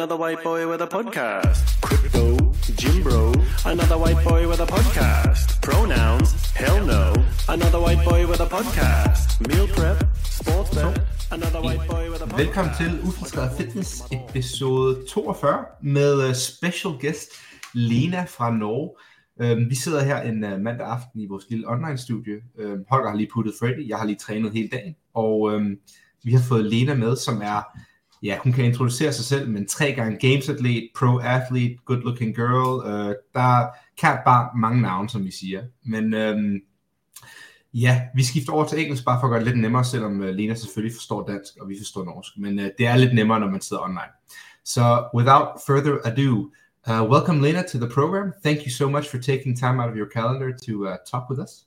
another white boy with a podcast. Crypto, Jim Bro, another white boy with a podcast. Pronouns, hell no, another white boy with a podcast. Meal prep, sports bet, another white boy with a podcast. Velkommen til Ufiltreret Fitness episode 42 med øh, special guest Lena fra Norge. Øhm, vi sidder her en uh, mandag aften i vores lille online-studie. Øhm, Holger har lige puttet Freddy, jeg har lige trænet hele dagen, og øhm, vi har fået Lena med, som er, ja, hun kan introducere sig selv, men tre gange games athlete, pro-athlete, good-looking girl. Øh, der kan bare mange navne, som vi siger. Men øh, ja, vi skifter over til engelsk, bare for at gøre det lidt nemmere, selvom øh, Lena selvfølgelig forstår dansk, og vi forstår norsk. Men øh, det er lidt nemmere, når man sidder online. Så without further ado, Uh, welcome, Lena, to the program. Thank you so much for taking time out of your calendar to uh, talk with us.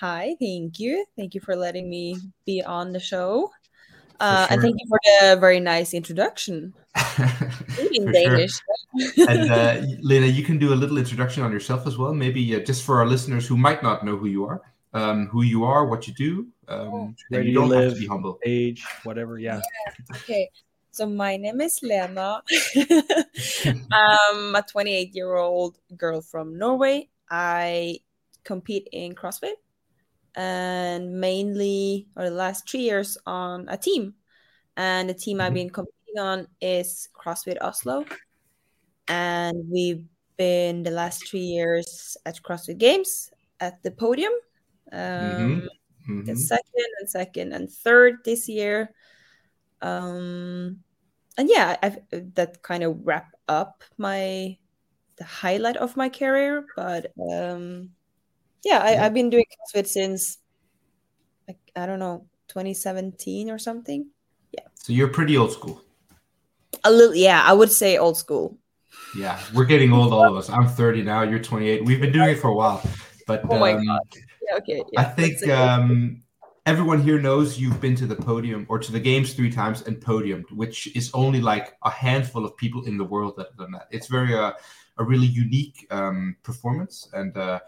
Hi, thank you. Thank you for letting me be on the show. Uh, sure. And thank you for the very nice introduction in Danish. and uh, Lena, you can do a little introduction on yourself as well, maybe uh, just for our listeners who might not know who you are, um, who you are, what you do. Um, Where do you you don't have live? to be humble. age, whatever. Yeah. okay, so my name is Lena. I'm a 28 year old girl from Norway. I compete in CrossFit and mainly, or the last three years, on a team. And the team I've Mhm. been competing on is CrossFit Oslo. And we've been the last three years at CrossFit Games at the podium. Um, Mhm. the second and second and third this year. Um, and yeah, I've that kind of wrap up my the highlight of my career. But um, yeah, I. I've been doing CrossFit since like I don't know 2017 or something. So you're pretty old school. A little, yeah, I would say old school. Yeah, we're getting old, all of us. I'm 30 now. You're 28. We've been doing it for a while, but Oh my um, Yeah, okay. I think um, everyone here knows you've been to the podium or to the games three times and podiumed, which is only like a handful of people in the world that have done that. It's very uh, a really unique um, performance and uh,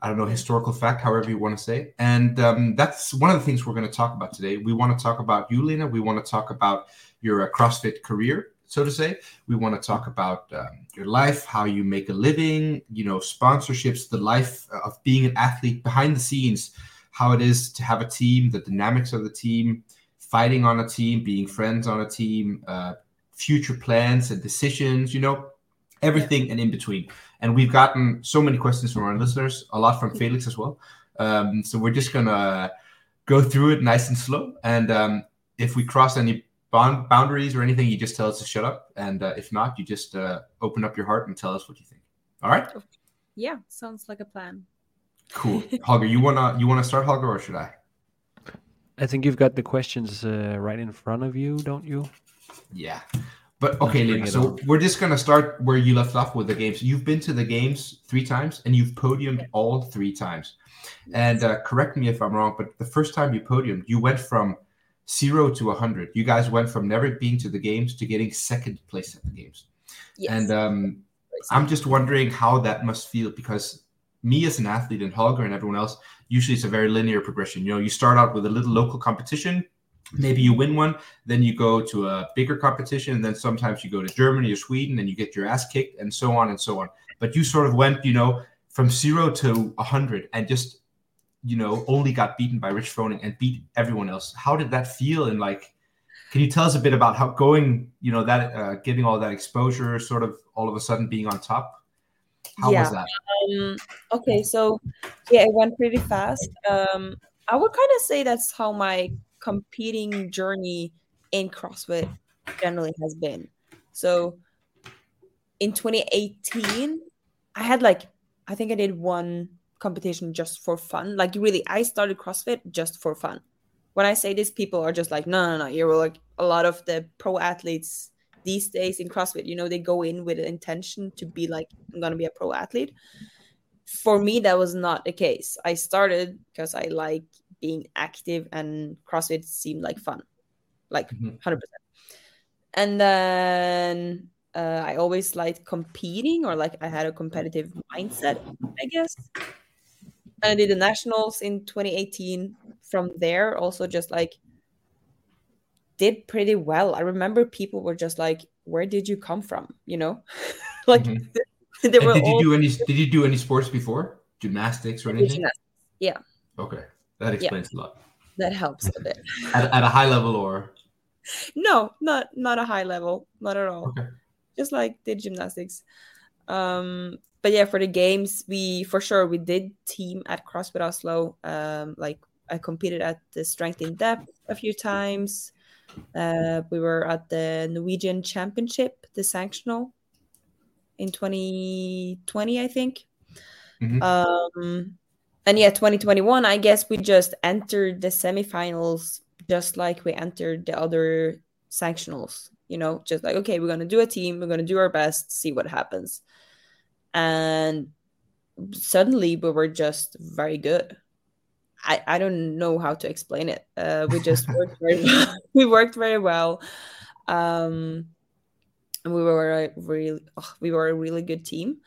I don't know historical fact, however you want to say. And um, that's one of the things we're going to talk about today. We want to talk about you, Lena. We want to talk about your uh, CrossFit career, so to say. We want to talk about um, your life, how you make a living, you know, sponsorships, the life of being an athlete behind the scenes, how it is to have a team, the dynamics of the team, fighting on a team, being friends on a team, uh, future plans and decisions, you know, everything and in between. And we've gotten so many questions from our listeners, a lot from Felix as well. Um, so we're just gonna go through it nice and slow. And um, if we cross any bond boundaries or anything, you just tell us to shut up. And uh, if not, you just uh, open up your heart and tell us what you think. All right, yeah, sounds like a plan. cool. Holger, you wanna you wanna start, Holger, or should I? I think you've got the questions uh, right in front of you, don't you? Yeah. But okay, bring Lena. So on. we're just gonna start where you left off with the games. You've been to the games three times, and you've podiumed all three times. And uh, correct me if I'm wrong, but the first time you podiumed, you went from zero to hundred. You guys went from never being to the games to getting second place at the games. Yes. And um, I'm just wondering how that must feel because me as an athlete and Holger and everyone else, usually it's a very linear progression. You know, you start out with a little local competition, maybe you win one, then you go to a bigger competition, and then sometimes you go to Germany or Sweden and you get your ass kicked, and so on and so on. But you sort of went, you know, from zero to a hundred and just, you know, only got beaten by Rich Froning and beat everyone else. How did that feel? And like, can you tell us a bit about how going, you know, that uh, getting all that exposure, sort of all of a sudden being on top? How Yeah. was that? Um, okay, so yeah, it went pretty fast. Um, I would kind of say that's how my competing journey in CrossFit generally has been. So in 2018, I had like, I think I did one competition just for fun. Like, really, I started CrossFit just for fun. When I say this, people are just like, no, no, no. You're like a lot of the pro athletes these days in CrossFit, you know, they go in with an intention to be like, I'm going to be a pro athlete. For me, that was not the case. I started because I like being active and CrossFit seemed like fun, like Mhm. 100%. And then uh, I always liked competing or like I had a competitive mindset, I guess. And I did the nationals in 2018. From there, also just like did pretty well. I remember people were just like, where did you come from? You know, like Mhm. they were did you all do any? Did you do any sports before? Gymnastics or anything? gymnastics. Yeah, Okay, that explains a lot. that helps a bit. At, at a high level, or No, not not a high level, not at all. okay. Just like did gymnastics. Um, but yeah, for the games, we for sure we did team at CrossFit Oslo. Um, like I competed at the strength in depth a few times. Uh, we were at the Norwegian Championship, the sanctional, in 2020, I think. Mhm. Um, and yeah, 2021, I guess we just entered the semifinals just like we entered the other sanctionals. You know, just like okay, we're gonna do a team, we're gonna do our best, see what happens. And suddenly we were just very good. I, I don't know how to explain it. Uh, we just worked very well. we worked very well. Um, and we were a really oh, we were a really good team.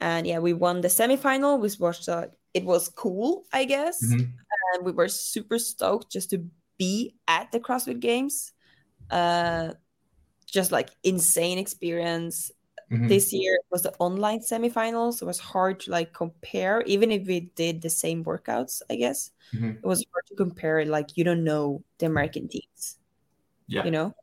And yeah, we won the semifinal, which was uh, it was cool, I guess. Mhm. And we were super stoked just to be at the CrossFit Games. Uh, just like insane experience Mhm. this year was the online semifinals. So it was hard to like compare, even if we did the same workouts, I guess. Mhm. It was hard to compare, like you don't know the American teams, Yeah. you know?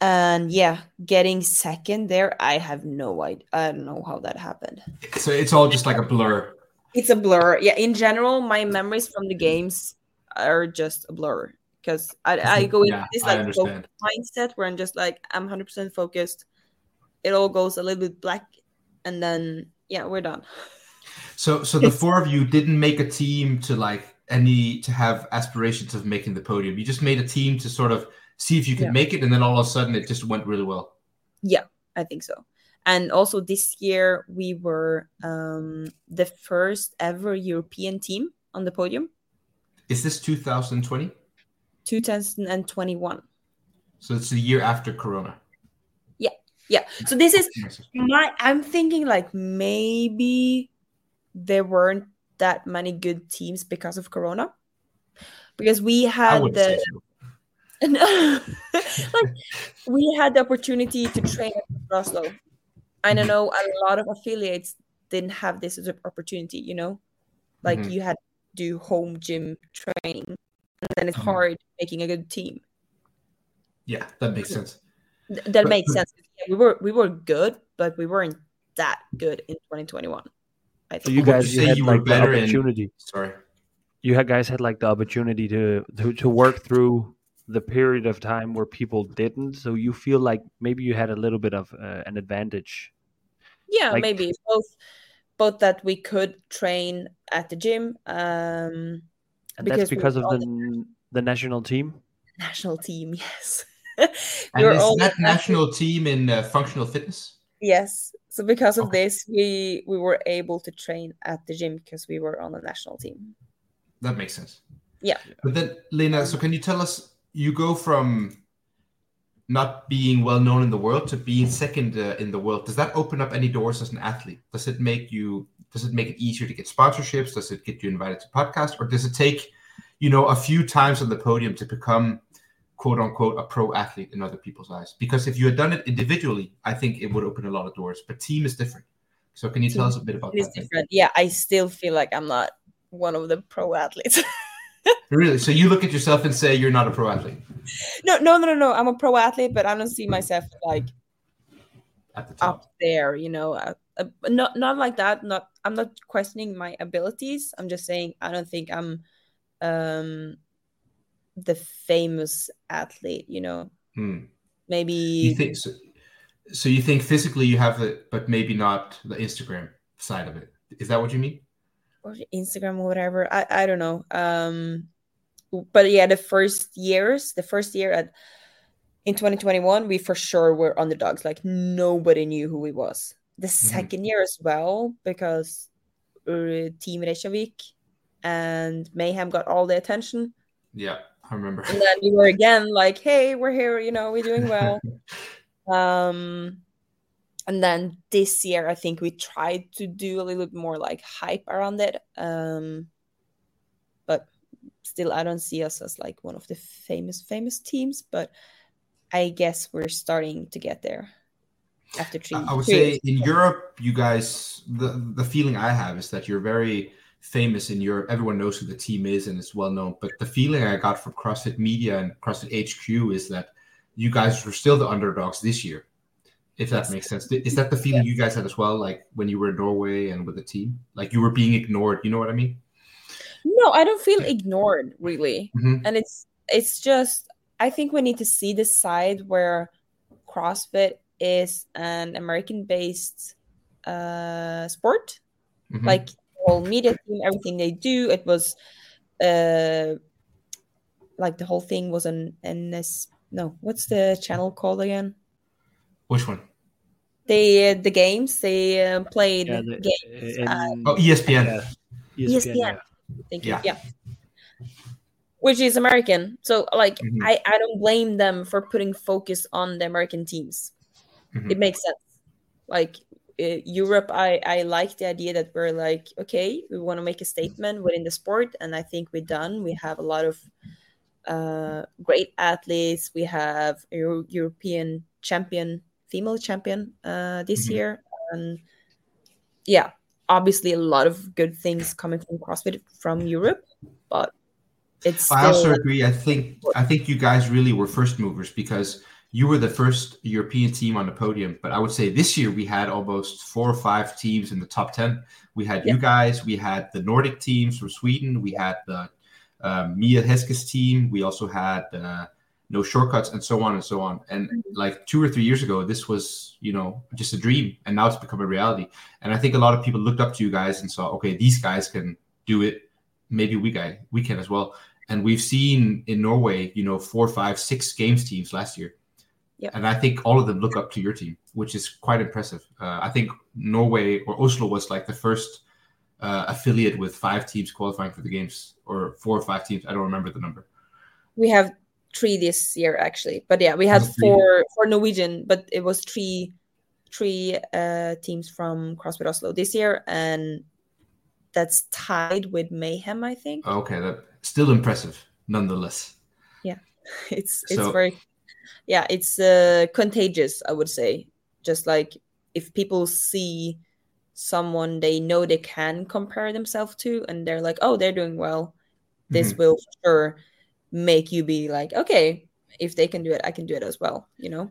And yeah, getting second there, I have no idea. I don't know how that happened. So it's all just like a blur. It's a blur. Yeah, in general, my memories from the games are just a blur because I, I mm-hmm. go into Yeah, this like mindset where I'm just like I'm 100% focused. It all goes a little bit black, and then yeah, we're done. So so the four of you didn't make a team to like any to have aspirations of making the podium. You just made a team to sort of see if you could Yeah. make it, and then all of a sudden it just went really well. Yeah, I think so. And also this year we were um, the first ever European team on the podium, Is this 2020? 2021. So it's the year after Corona. Yeah. Yeah. So this is my i'm thinking like maybe there weren't that many good teams because of corona because we had the say so. like we had the opportunity to train at Oslo. I don't know a lot of affiliates didn't have this as an opportunity, you know? Like Mhm. you had to do home gym training and then it's Mhm. hard making a good team. Yeah, that makes sense. Th- that But- makes sense. Yeah, we were we were good, but we weren't that good in 2021. I So think. you you guys you say had you were like the better in- opportunity. Sorry. You had guys had like the opportunity to, to to work through the period of time where people didn't. So you feel like maybe you had a little bit of uh, an advantage. yeah like- maybe both both that we could train at the gym um And Because that's because of all the the national team. national team yes And we were is all that national team in uh, functional fitness? yes so because of Okay. this we we were able to train at the gym because we were on the national team That makes sense. Yeah. But then, Lena, so can you tell us? You go from not being well known in the world to being second uh, in the world. Does that open up any doors as an athlete? Does it make you? Does it make it easier to get sponsorships? Does it get you invited to podcasts, or does it take, you know, a few times on the podium to become, quote unquote, a pro athlete in other people's eyes? Because if you had done it individually, I think it would open a lot of doors. But team is different. So can you tell us a bit about that? different yeah i still feel like i'm not one of the pro athletes Really? So you look at yourself and say you're not a pro athlete no no no no no i'm a pro athlete but i don't see myself like at the top. up there you know uh, uh, not not like that not i'm not questioning my abilities i'm just saying i don't think i'm um the famous athlete you know Hmm. maybe You think so, so? You think physically you have it, but maybe not the Instagram side of it. Is that what you mean? Or instagram or whatever. I i don't know. Um but yeah the first years the first year at in 2021 we for sure were underdogs. Like nobody knew who we was. The second year as well because uh, team reykjavik and mayhem got all the attention. Yeah, I remember. and then we were again like hey we're here you know we're doing well. Um and then this year i think we tried to do a little bit more like hype around it um but still i don't see us as like one of the famous famous teams but I guess we're starting to get there after three. I would say in Europe, you guys, the the feeling I have is that you're very famous in Europe. Everyone knows who the team is and it's well known. But the feeling I got from CrossFit Media and CrossFit HQ is that you guys were still the underdogs this year. If that makes sense, is that the feeling you guys had as well? Like when you were in Norway and with the team, like you were being ignored. You know what I mean? No, I don't feel ignored really. Mhm. And it's it's just I think we need to see the side where CrossFit is an American based uh sport. Mhm. Like the whole media team, everything they do, it was uh like the whole thing was an NS no, what's the channel called again? Which one? They uh, the games they uh, played Yeah, the- games. in- uh, Oh, ESPN. yeah, ESPN. yeah. Thank you. Yeah. Yeah. Which is American. So like Mhm. I, I don't blame them for putting focus on the American teams. Mhm. It makes sense. Like uh, Europe, I, I like the idea that we're like, okay, we want to make a statement within the sport. And I think we're done. We have a lot of uh, great athletes. We have a Euro- European champion, female champion uh, this Mhm. year. And yeah, obviously a lot of good things coming from CrossFit from Europe, but it's I also agree. I think I think you guys really were first movers because you were the first European team on the podium. But I would say this year we had almost four or five teams in the top ten. We had you guys. We had the Nordic teams from Sweden. We had the um, Mia Hesketh team. We also had uh, No Shortcuts and so on and so on. And like two or three years ago, this was you know just a dream, and now it's become a reality. And I think a lot of people looked up to you guys and saw, okay, these guys can do it. Maybe we guy we can as well. And we've seen in Norway, you know, four, five, six games teams last year. Yep. And I think all of them look up to your team, which is quite impressive. Uh, I think Norway or Oslo was like the first uh, affiliate with five teams qualifying for the games, or four or five teams. I don't remember the number. we have three this year actually. But yeah we had four for norwegian but it was three three uh teams from crossfit oslo this year and that's tied with mayhem i think. Okay, that still impressive, nonetheless. Yeah, it's it's So- very yeah it's uh contagious i would say. Just like if people see someone they know they can compare themselves to and they're like oh they're doing well this Mhm. will for sure make you be like okay if they can do it i can do it as well you know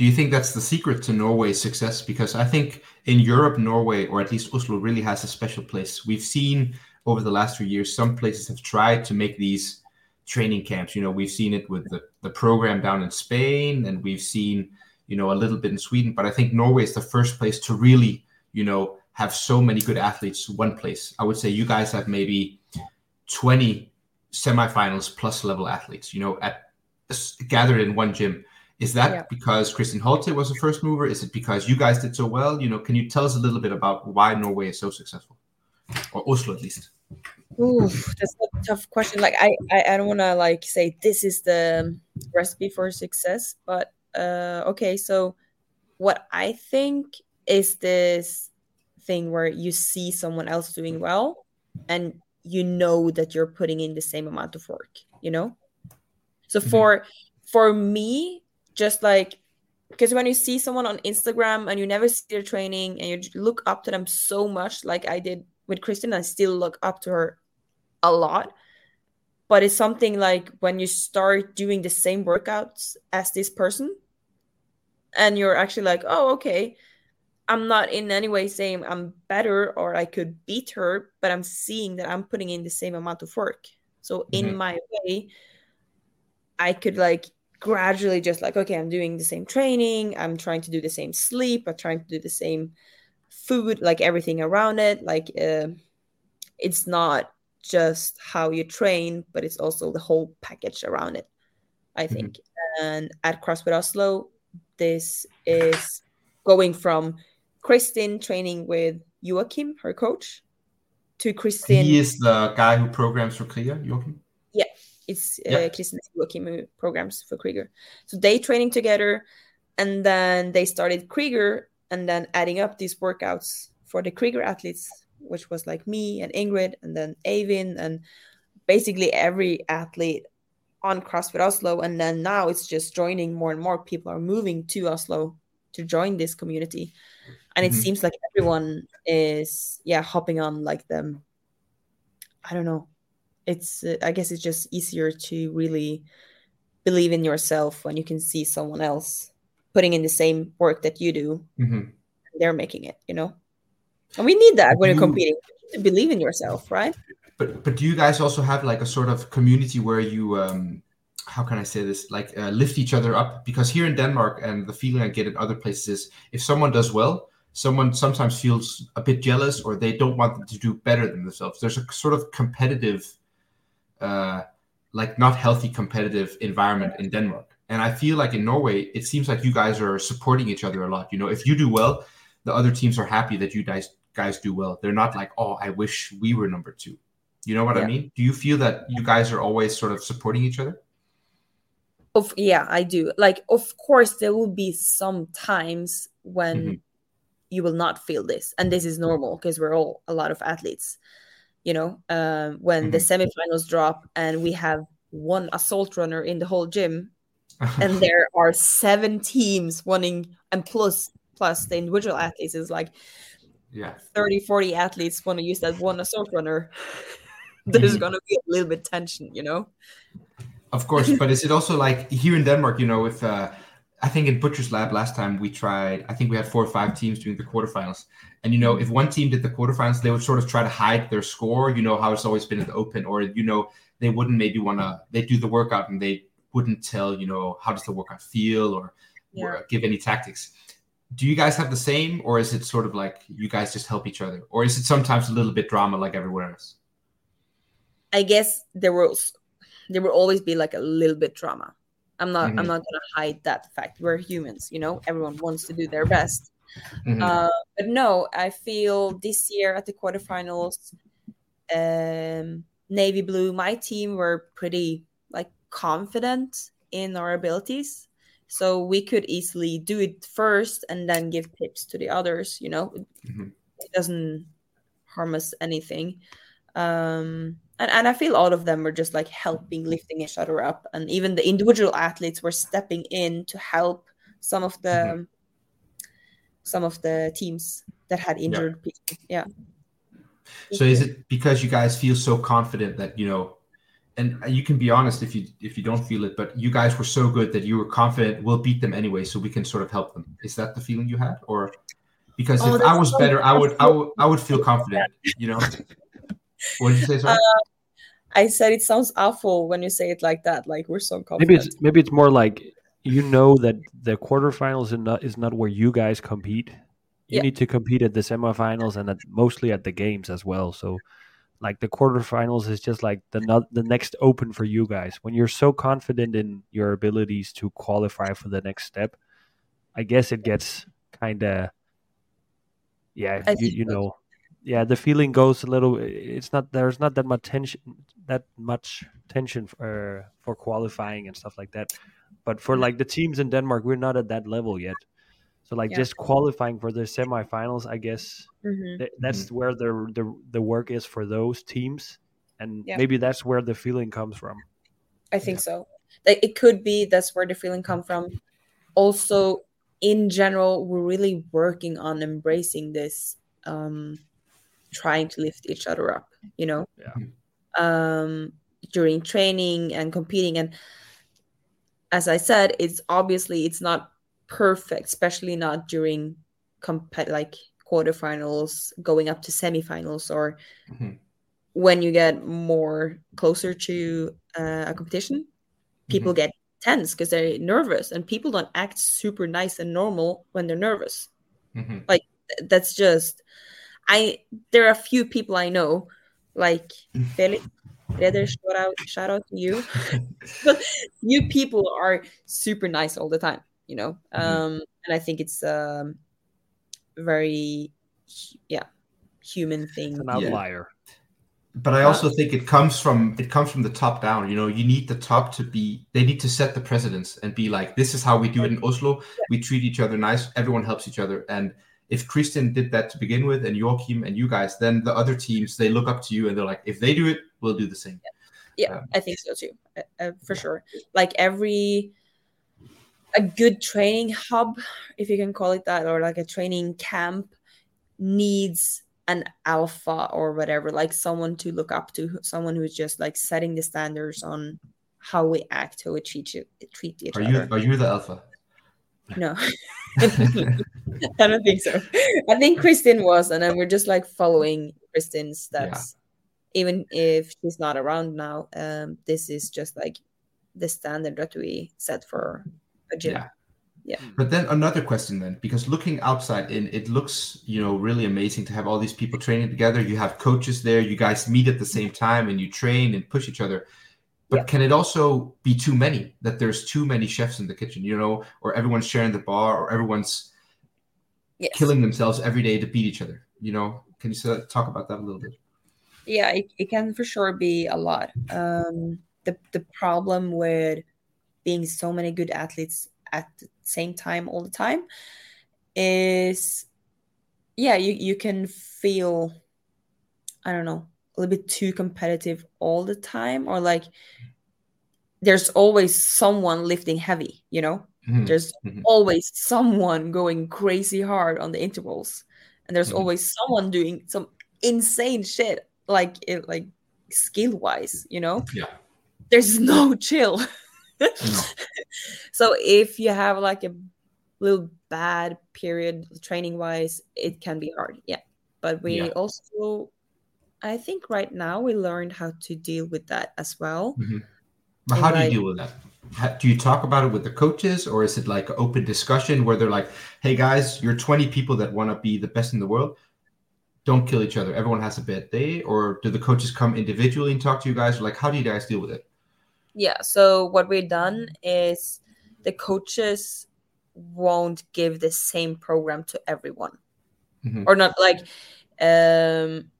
Do you think that's the secret to Norway's success? Because I think in Europe, Norway, or at least Oslo, really has a special place. We've seen over the last few years, some places have tried to make these training camps. You know, we've seen it with the, the program down in Spain, and we've seen, you know, a little bit in Sweden. But I think Norway is the first place to really, you know, have so many good athletes one place. I would say you guys have maybe 20 semifinals plus level athletes, you know, at gathered in one gym. Is that Yeah. because Kristin Holte was the first mover? Is it because you guys did so well? You know, can you tell us a little bit about why Norway is so successful, or Oslo at least? Oof, that's a tough question like i i, I don't want to like say this is the recipe for success but uh okay so what i think is this thing where you see someone else doing well and you know that you're putting in the same amount of work you know? So Mhm. for for me just like because when you see someone on instagram and you never see their training and you look up to them so much like i did with kristin i still look up to her a lot. But it's something like when you start doing the same workouts as this person and you're actually like oh okay i'm not in any way saying i'm better or i could beat her but i'm seeing that i'm putting in the same amount of work so in Mhm. my way i could like gradually just like okay i'm doing the same training i'm trying to do the same sleep i'm trying to do the same food like everything around it like uh, it's not just how you train but it's also the whole package around it i Mhm. think and at crossfit oslo this is going from Kristin training with Joachim, her coach, to Kristin. He is the guy who programs for Krieger, Joachim. Yeah, it's uh, Yeah. Kristin and Joachim who programs for Krieger. So they training together, and then they started Krieger, and then adding up these workouts for the Krieger athletes, which was like me and Ingrid, and then Avin, and basically every athlete on CrossFit Oslo, and then now it's just joining more and more people are moving to Oslo to join this community, and it Mhm. seems like everyone is yeah hopping on like them. I don't know. It's uh, I guess it's just easier to really believe in yourself when you can see someone else putting in the same work that you do. Mhm. They're making it, you know. And we need that when you're You- competing to believe in yourself, right? But but do you guys also have like a sort of community where you um how can I say this like uh, lift each other up? Because here in Denmark and the feeling I get in other places is if someone does well, someone sometimes feels a bit jealous or they don't want them to do better than themselves. There's a sort of competitive, uh, like not healthy competitive environment in Denmark. And I feel like in Norway, it seems like you guys are supporting each other a lot. You know, if you do well, the other teams are happy that you guys guys do well. They're not like, oh, I wish we were number two. You know what I mean? Do you feel that you guys are always sort of supporting each other? Of yeah, I do. Like, of course, there will be some times when Mhm. you will not feel this, and this is normal because we're all a lot of athletes. You know, um, when the semifinals drop and we have one assault runner in the whole gym, and there are seven teams wanting, and plus plus the individual athletes is like yeah. 30, 40 athletes want to use that one assault runner. There's Mhm. going to be a little bit tension, you know. Of course, but is it also like here in Denmark? You know, with uh, I think in Butcher's Lab last time we tried, I think we had four or five teams doing the quarterfinals, and you know, if one team did the quarterfinals, they would sort of try to hide their score. You know how it's always been in the open, or you know, they wouldn't maybe want to. They do the workout and they wouldn't tell you know how does the workout feel or, or give any tactics. Do you guys have the same, or is it sort of like you guys just help each other, or is it sometimes a little bit drama like everywhere else? I guess the was there will always be like a little bit drama. I'm not Mhm. I'm not gonna hide that fact. We're humans, you know. Everyone wants to do their best. Mhm. Uh, but no, I feel this year at the quarterfinals, um, navy blue, my team were pretty like confident in our abilities, so we could easily do it first and then give tips to the others. You know, Mhm. it doesn't harm us anything. Um, and, and I feel all of them were just like helping lifting each other up, and even the individual athletes were stepping in to help some of the mm-hmm. some of the teams that had injured people. Yeah. So is it because you guys feel so confident that you know, and you can be honest if you if you don't feel it, but you guys were so good that you were confident we'll beat them anyway, so we can sort of help them. Is that the feeling you had, or because Oh, if I was so better, I would I would I would feel confident. You know. What did you say, sorry? Uh, I said it sounds awful when you say it like that. Like we're so confident. Maybe it's maybe it's more like you know that the quarterfinals is not is not where you guys compete. You Yeah. need to compete at the semifinals and at, mostly at the games as well. So, like the quarterfinals is just like the not, the next open for you guys. When you're so confident in your abilities to qualify for the next step, I guess it gets kind of yeah. You, you know, yeah. The feeling goes a little. It's not there's not that much tension that much tension for for qualifying and stuff like that. But for like the teams in Denmark, we're not at that level yet. So like Yeah. just qualifying for the semifinals, I guess Mhm. th- that's where the, the the work is for those teams, and Yeah. maybe that's where the feeling comes from. I think so. Like, it could be that's where the feeling come from. Also, in general, we're really working on embracing this, um, trying to lift each other up. You know, Yeah. Um, during training and competing, and as I said, it's obviously it's not perfect, especially not during compet like quarterfinals, going up to semifinals, or Mhm. when you get more closer to uh, a competition people get tense because they're nervous and people don't act super nice and normal when they're nervous Mhm. that's just i there are a few people i know like felix Reder, shout out shout out to you but you people are super nice all the time you know Mhm. um and i think it's um very yeah human thing It's an Yeah. outlier. But I also think it comes from it comes from the top down. You know, you need the top to be. They need to set the precedence and be like, this is how we do it in Oslo. We treat each other nice. Everyone helps each other. And if Kristin did that to begin with, and Joachim and you guys, then the other teams they look up to you and they're like, if they do it, we'll do the same. yeah, Yeah. I think so too, uh, uh, for sure. Like every a good training hub, if you can call it that, or like a training camp, needs an alpha or whatever, like someone to look up to, someone who's just like setting the standards on how we act, how we treat you, treat each Are other. you are you the alpha? No, I don't think so. I think Kristin was, and then we're just like following Kristin's steps. Even if she's not around now, um, this is just like the standard that we set for a gym. Yeah. But then another question then, because looking outside in, it looks, you know, really amazing to have all these people training together. You have coaches there, you guys meet at the same time and you train and push each other. But Yeah. can it also be too many? That there's too many chefs in the kitchen, you know, or everyone's sharing the bar or everyone's Yes. killing themselves every day to beat each other, you know? Can you talk about that a little bit? yeah it, it can for sure be a lot um the the problem with being so many good athletes at the same time all the time is yeah you you can feel i don't know a little bit too competitive all the time or like there's always someone lifting heavy you know Mhm. there's Mhm. always someone going crazy hard on the intervals and there's Mhm. always someone doing some insane shit like it like skill wise you know Yeah. there's no chill No. so if you have like a little bad period training wise it can be hard yeah but we Yeah. also i think right now we learned how to deal with that as well But how do you deal with that? How, do you talk about it with the coaches, or is it like open discussion where they're like, "Hey guys, you're 20 people that want to be the best in the world. Don't kill each other. Everyone has a bad day." Or do the coaches come individually and talk to you guys? Or like, how do you guys deal with it? Yeah. So what we've done is the coaches won't give the same program to everyone, Mhm. or not like um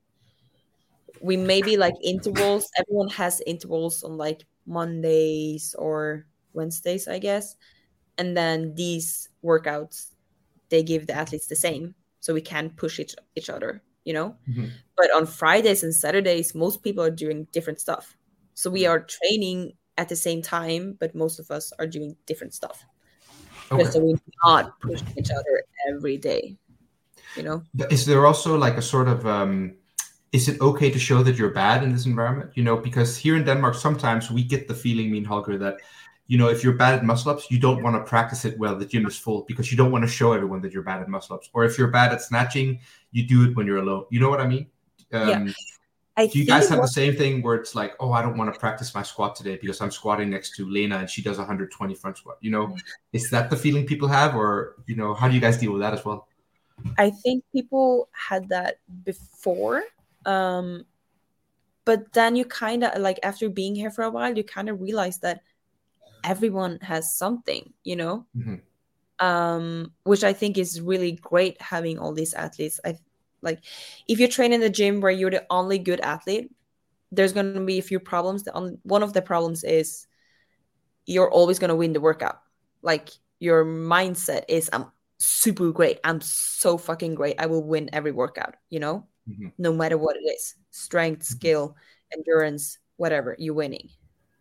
we maybe like intervals. Everyone has intervals on like Mondays or Wednesdays, I guess, and then these workouts they give the athletes the same, so we can push each each other. You know. Mhm. But on Fridays and Saturdays, most people are doing different stuff. So we are training at the same time, but most of us are doing different stuff. Okay. Just so we not push each other every day. You know? But Is there also like a sort of um, is it okay to show that you're bad in this environment? You know, because here in Denmark, sometimes we get the feeling, me and Holger, that you know if you're bad at muscle ups, you don't want to practice it well. The gym is full because you don't want to show everyone that you're bad at muscle ups. Or if you're bad at snatching, you do it when you're alone. You know what I mean? Um, Yeah. I Do you guys have the same thing where it's like, oh, I don't want to practice my squat today because I'm squatting next to Lena and she does 120 front squat? You know, is that the feeling people have, or you know, how do you guys deal with that as well? I think people had that before. Um, but then you kind of like after being here for a while, you kind of realize that everyone has something, you know, Mhm. um, which I think is really great having all these athletes. I like if you train in the gym where you're the only good athlete, there's going to be a few problems. The on, one of the problems is you're always going to win the workout. Like your mindset is, I'm super great. I'm so fucking great. I will win every workout, you know, Mhm. no matter what it is strength, skill, endurance, whatever, you're winning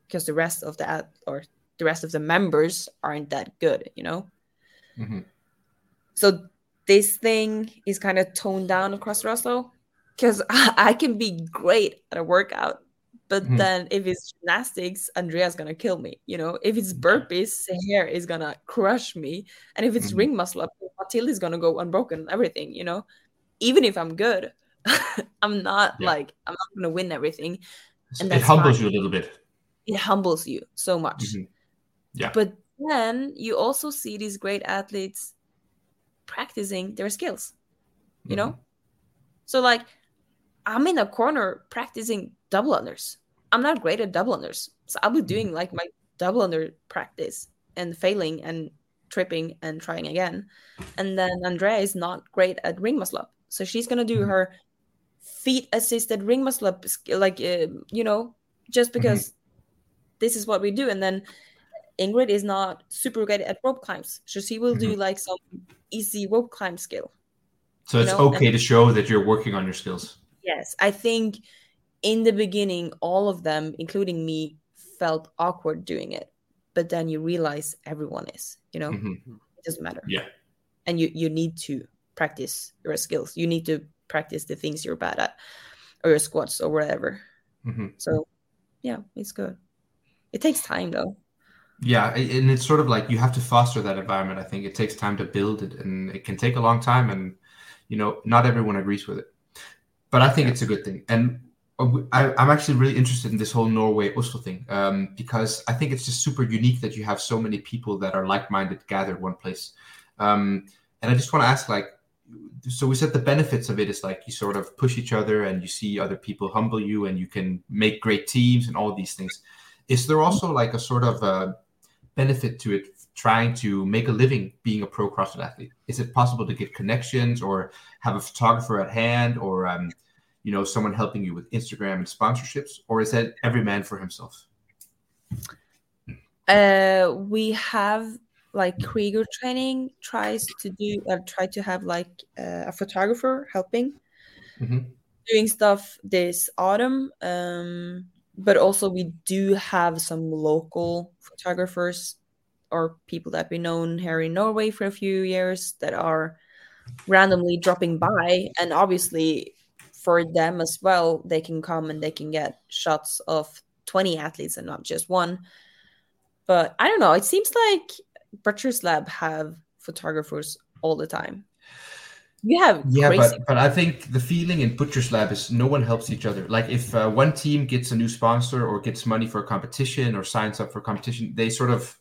because the rest of the or the rest of the members aren't that good, you know. Mhm. So this thing is kind of toned down across Russell because I, I can be great at a workout, but Mhm. then if it's gymnastics, Andrea's gonna kill me. You know, if it's burpees, hair is gonna crush me, and if it's Mhm. ring muscle up, Matilda's gonna go unbroken. Everything, you know, even if I'm good, I'm not Yeah. like I'm not gonna win everything. And it humbles fine. you a little bit. It humbles you so much. Mhm. Yeah. But then you also see these great athletes practicing their skills, you know? So, like, I'm in a corner practicing double unders. I'm not great at double unders. So, I'll be doing like my double under practice and failing and tripping and trying again. And then Andrea is not great at ring muscle up. So, she's going to do Mhm. her feet assisted ring muscle up, like, uh, you know, just because this is what we do. And then Ingrid is not super good at rope climbs. So, she will do like some easy rope climb skill. So it's know, okay and- to show that you're working on your skills. Yes, I think in the beginning, all of them, including me, felt awkward doing it. But then you realize everyone is, you know, Mhm. it doesn't matter. Yeah. And you, you need to practice your skills. You need to practice the things you're bad at or your squats or whatever. Mhm. So yeah, it's good. It takes time though. Yeah, and it's sort of like you have to foster that environment. I think it takes time to build it, and it can take a long time. And you know, not everyone agrees with it, but I think it's a good thing. And uh, I, am actually really interested in this whole Norway Oslo thing um, because I think it's just super unique that you have so many people that are like-minded gathered one place. Um, and I just want to ask, like, so we said the benefits of it is like you sort of push each other and you see other people humble you, and you can make great teams and all these things. Is there also like a sort of uh, benefit to it trying to make a living being a pro CrossFit athlete? Is it possible to get connections or have a photographer at hand or um, you know someone helping you with Instagram and sponsorships, or is that every man for himself? Uh, we have like Krieger training tries to do uh, try to have like uh, a photographer helping Mhm. doing stuff this autumn. Um, but also we do have some local photographers or people that we known here in Norway for a few years that are randomly dropping by and obviously for them as well they can come and they can get shots of 20 athletes and not just one but i don't know it seems like butcher's lab have photographers all the time you have Yeah, crazy but but I think the feeling in Butcher's Lab is no one helps each other. Like if uh, one team gets a new sponsor or gets money for a competition or signs up for a competition, they sort of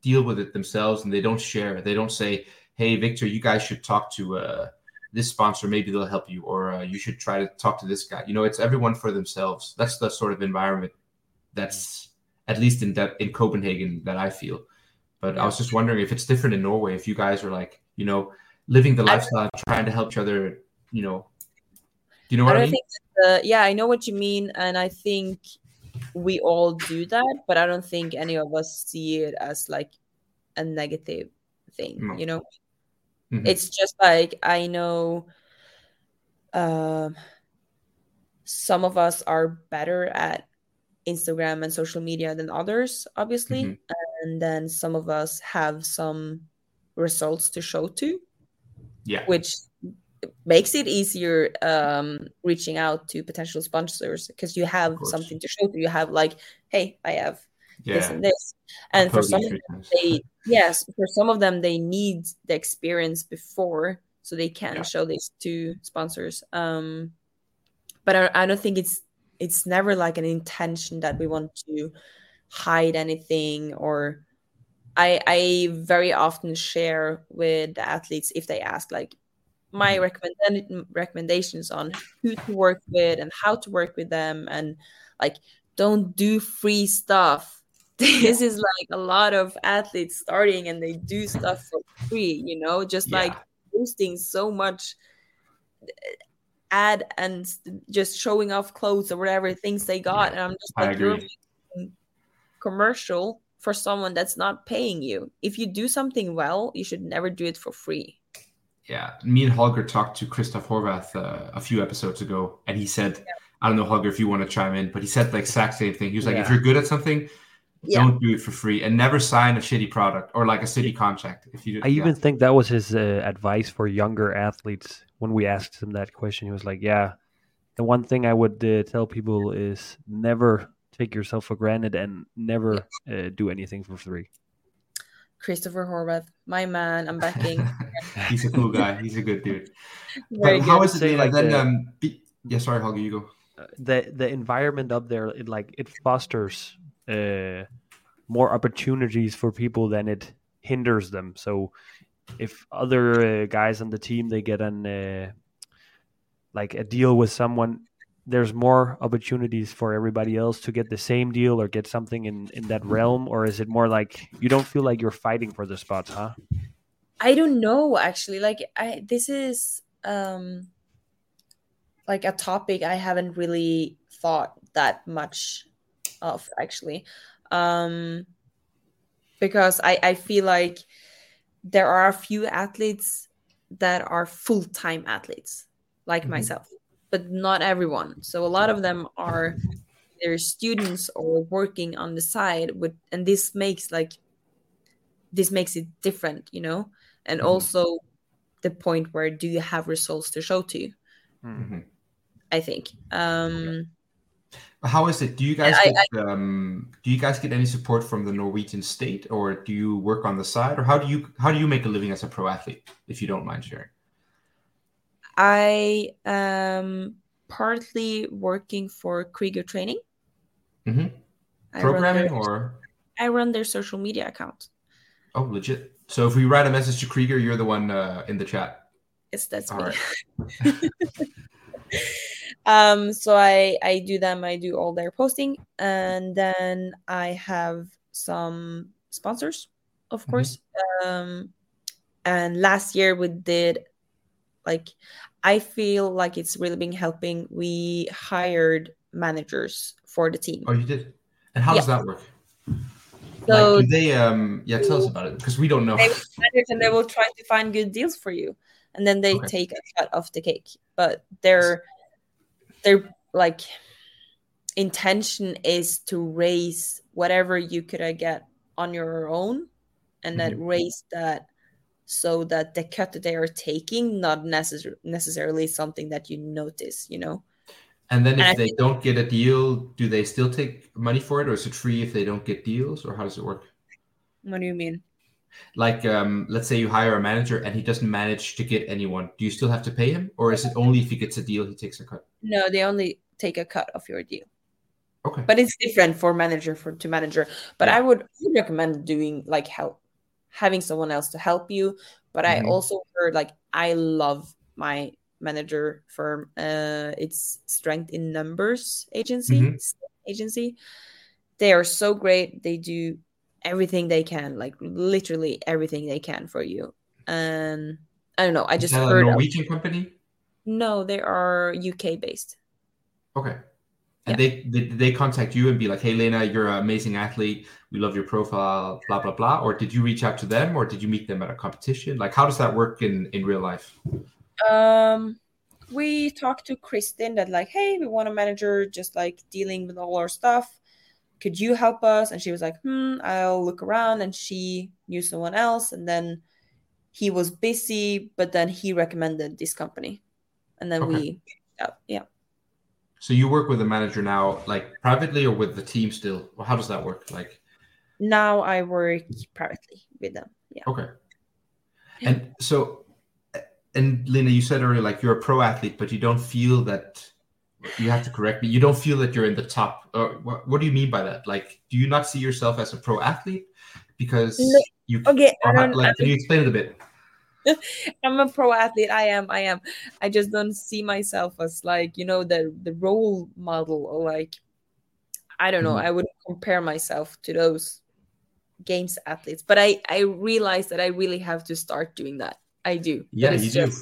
deal with it themselves and they don't share. They don't say, "Hey, Victor, you guys should talk to uh, this sponsor. Maybe they'll help you," or uh, "You should try to talk to this guy." You know, it's everyone for themselves. That's the sort of environment that's at least in that in Copenhagen that I feel. But I was just wondering if it's different in Norway. If you guys are like, you know, living the I- lifestyle, trying to help each other, you know. Do you know what I, don't mean? that, uh, yeah, I know what you mean, and I think we all do that, but I don't think any of us see it as like a negative thing. No. You know, Mhm. it's just like I know, um, some of us are better at Instagram and social media than others, obviously, Mhm. And then some of us have some results to show to Yeah. which makes it easier um, reaching out to potential sponsors because you have something to show to. You have like, hey, I have this and this, and for some of them, they yes, for some of them they need the experience before so they can Yeah. show this to sponsors. Um, but I, I don't think it's it's never like an intention that we want to hide anything or I I very often share with the athletes if they ask like my Mhm. recommend recommendations on who to work with and how to work with them and like don't do free stuff. This is like a lot of athletes starting and they do stuff for free, you know, just Yeah. like posting so much ad and just showing off clothes or whatever things they got. And I'm just like, you're agree. making commercial for someone that's not paying you. If you do something well, you should never do it for free. Yeah, me and Holger talked to Christoph Horvath uh, a few episodes ago, and he said, "I don't know, Holger, if you want to chime in, but he said the exact same thing. He was like, if you're good at something, Yeah. don't do it for free, and never sign a shitty product or like a shitty contract. If you, do, I even think that was his uh, advice for younger athletes when we asked him that question. He was like, "Yeah, the one thing I would uh, tell people is never take yourself for granted and never uh, do anything for free." Christopher Horvath, my man, I'm backing. he's a cool guy. He's a good dude. Very but good. is it Say like like then? the- Um, be, yeah, sorry, Holger, you go. Uh, the the environment up there, it like it fosters uh, more opportunities for people than it hinders them. So if other uh, guys on the team they get an uh, like a deal with someone there's more opportunities for everybody else to get the same deal or get something in in that realm or is it more like you don't feel like you're fighting for the spots huh I don't know actually. Like I this is um like a topic I haven't really thought that much of actually. Um because I I feel like there are a few athletes that are full-time athletes like Mhm. myself. But not everyone. So a lot of them are their students or working on the side with and this makes like this makes it different, you know? And Mhm. also the point where do you have results to show to? Mhm. I think. Um How is it? Do you guys I- get um, do you guys get any support from the Norwegian state, or do you work on the side, or how do you how do you make a living as a pro athlete? If you don't mind sharing. I am partly working for Krieger Training. Mhm. I Programming their- or I run their social media account. oh legit. So if we write a message to Krieger, you're the one uh, in the chat. Yes, that's All me. right. um, so I I do them. I do all their posting, and then I have some sponsors, of Mhm. course. Um, and last year we did like I feel like it's really been helping. We hired managers for the team. Oh, you did. And how does that work? So like, they um yeah tell us about it because we don't know. they and they will try to find good deals for you and then they Okay. take a cut of the cake but their their like intention is to raise whatever you could get on your own and then Mm-hmm. raise that so that the cut that they are taking not necessar- necessarily something that you notice you know And then if And they don't get a deal, do they still take money for it, or is it free if they don't get deals, or how does it work? what do you mean Like, um, let's say you hire a manager and he doesn't manage to get anyone. Do you still have to pay him, or is it only if he gets a deal he takes a cut? no they only take a cut of your deal Okay. but it's different for manager for to manager but Yeah. i would recommend doing like help having someone else to help you but Mhm. i also heard like i love my manager firm uh it's strength in numbers agency Mhm. agency they are so great they do everything they can like literally everything they can for you and i don't know i just that a heard of, Norwegian company? no they are uk based Okay. And they, they they contact you and be like, "Hey, Lena, you're an amazing athlete. We love your profile. Blah blah blah." Or did you reach out to them, or did you meet them at a competition? Like, how does that work in in real life? Um, we talked to Kristin that like, hey, we want a manager just like dealing with all our stuff. Could you help us? And she was like, hmm, I'll look around. And she knew someone else, and then he was busy, but then he recommended this company, and then Okay. we, uh, yeah, So you work with a manager now, like privately, or with the team still? Or how does that work? Like, now I work privately with them. Yeah. okay. And so, and Lena, you said earlier, like you're a pro athlete, but you don't feel that. You have to correct me. You don't feel that you're in the top. Or what, what do you mean by that? Like, do you not see yourself as a pro athlete? Because No. you. Okay, or like, can you explain it a bit? I'm a pro athlete. I am. I am. I just don't see myself as like you know the the role model or like I don't know. Mhm. I wouldn't compare myself to those games athletes, but I I realize that I really have to start doing that. I do. Yeah, you do.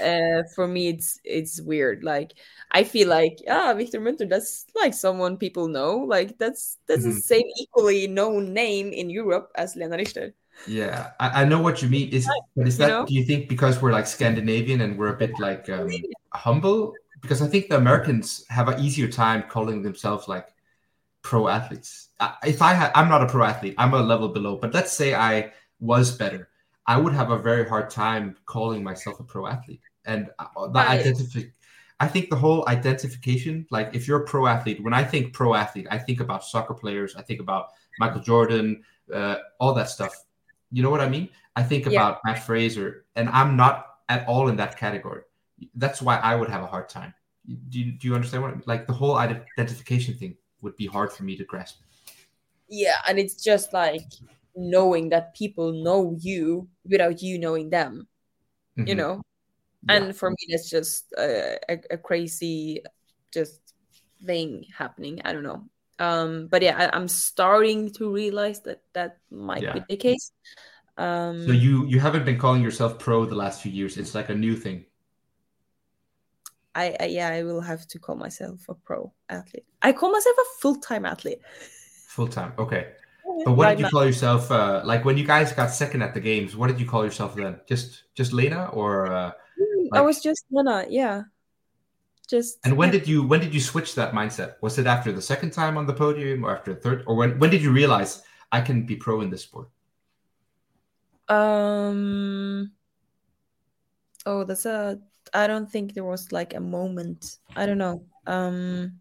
Uh, for me, it's it's weird. Like I feel like ah, Victor Munter. That's like someone people know. Like that's that's the Mhm. same equally known name in Europe as Lena Richter. Yeah, I, I know what you mean. Is but is You that know? do you think because we're like Scandinavian and we're a bit like um, humble? Because I think the Americans have an easier time calling themselves like pro athletes. I- If I had, I'm not a pro athlete. I'm a level below. But let's say I was better, I would have a very hard time calling myself a pro athlete. And uh, the Right. identify. I think the whole identification, like if you're a pro athlete, when I think pro athlete, I think about soccer players. I think about Michael Jordan, uh, all that stuff. You know what I mean? I think Yeah. about Mat Fraser, and I'm not at all in that category. That's why I would have a hard time. Do you, do you understand what I mean? Like the whole identification thing would be hard for me to grasp. yeah and it's just like knowing that people know you without you knowing them you Mhm. know Yeah. and for me that's just a, a, a crazy just thing happening i don't know um but yeah I, i'm starting to realize that that might Yeah. be the case um So you you haven't been calling yourself pro the last few years. It's like a new thing. I, I yeah i will have to call myself a pro athlete i call myself a full-time athlete Full time. Okay. But what Right did you call yourself? Uh, like when you guys got second at the games, what did you call yourself then? Just just Lena or uh, i was just Lena, yeah just And when yeah. did you when did you switch that mindset? Was it after the second time on the podium or after the third or when when did you realize I can be pro in this sport? Um. Oh, that's a. I don't think there was like a moment. I don't know. Um.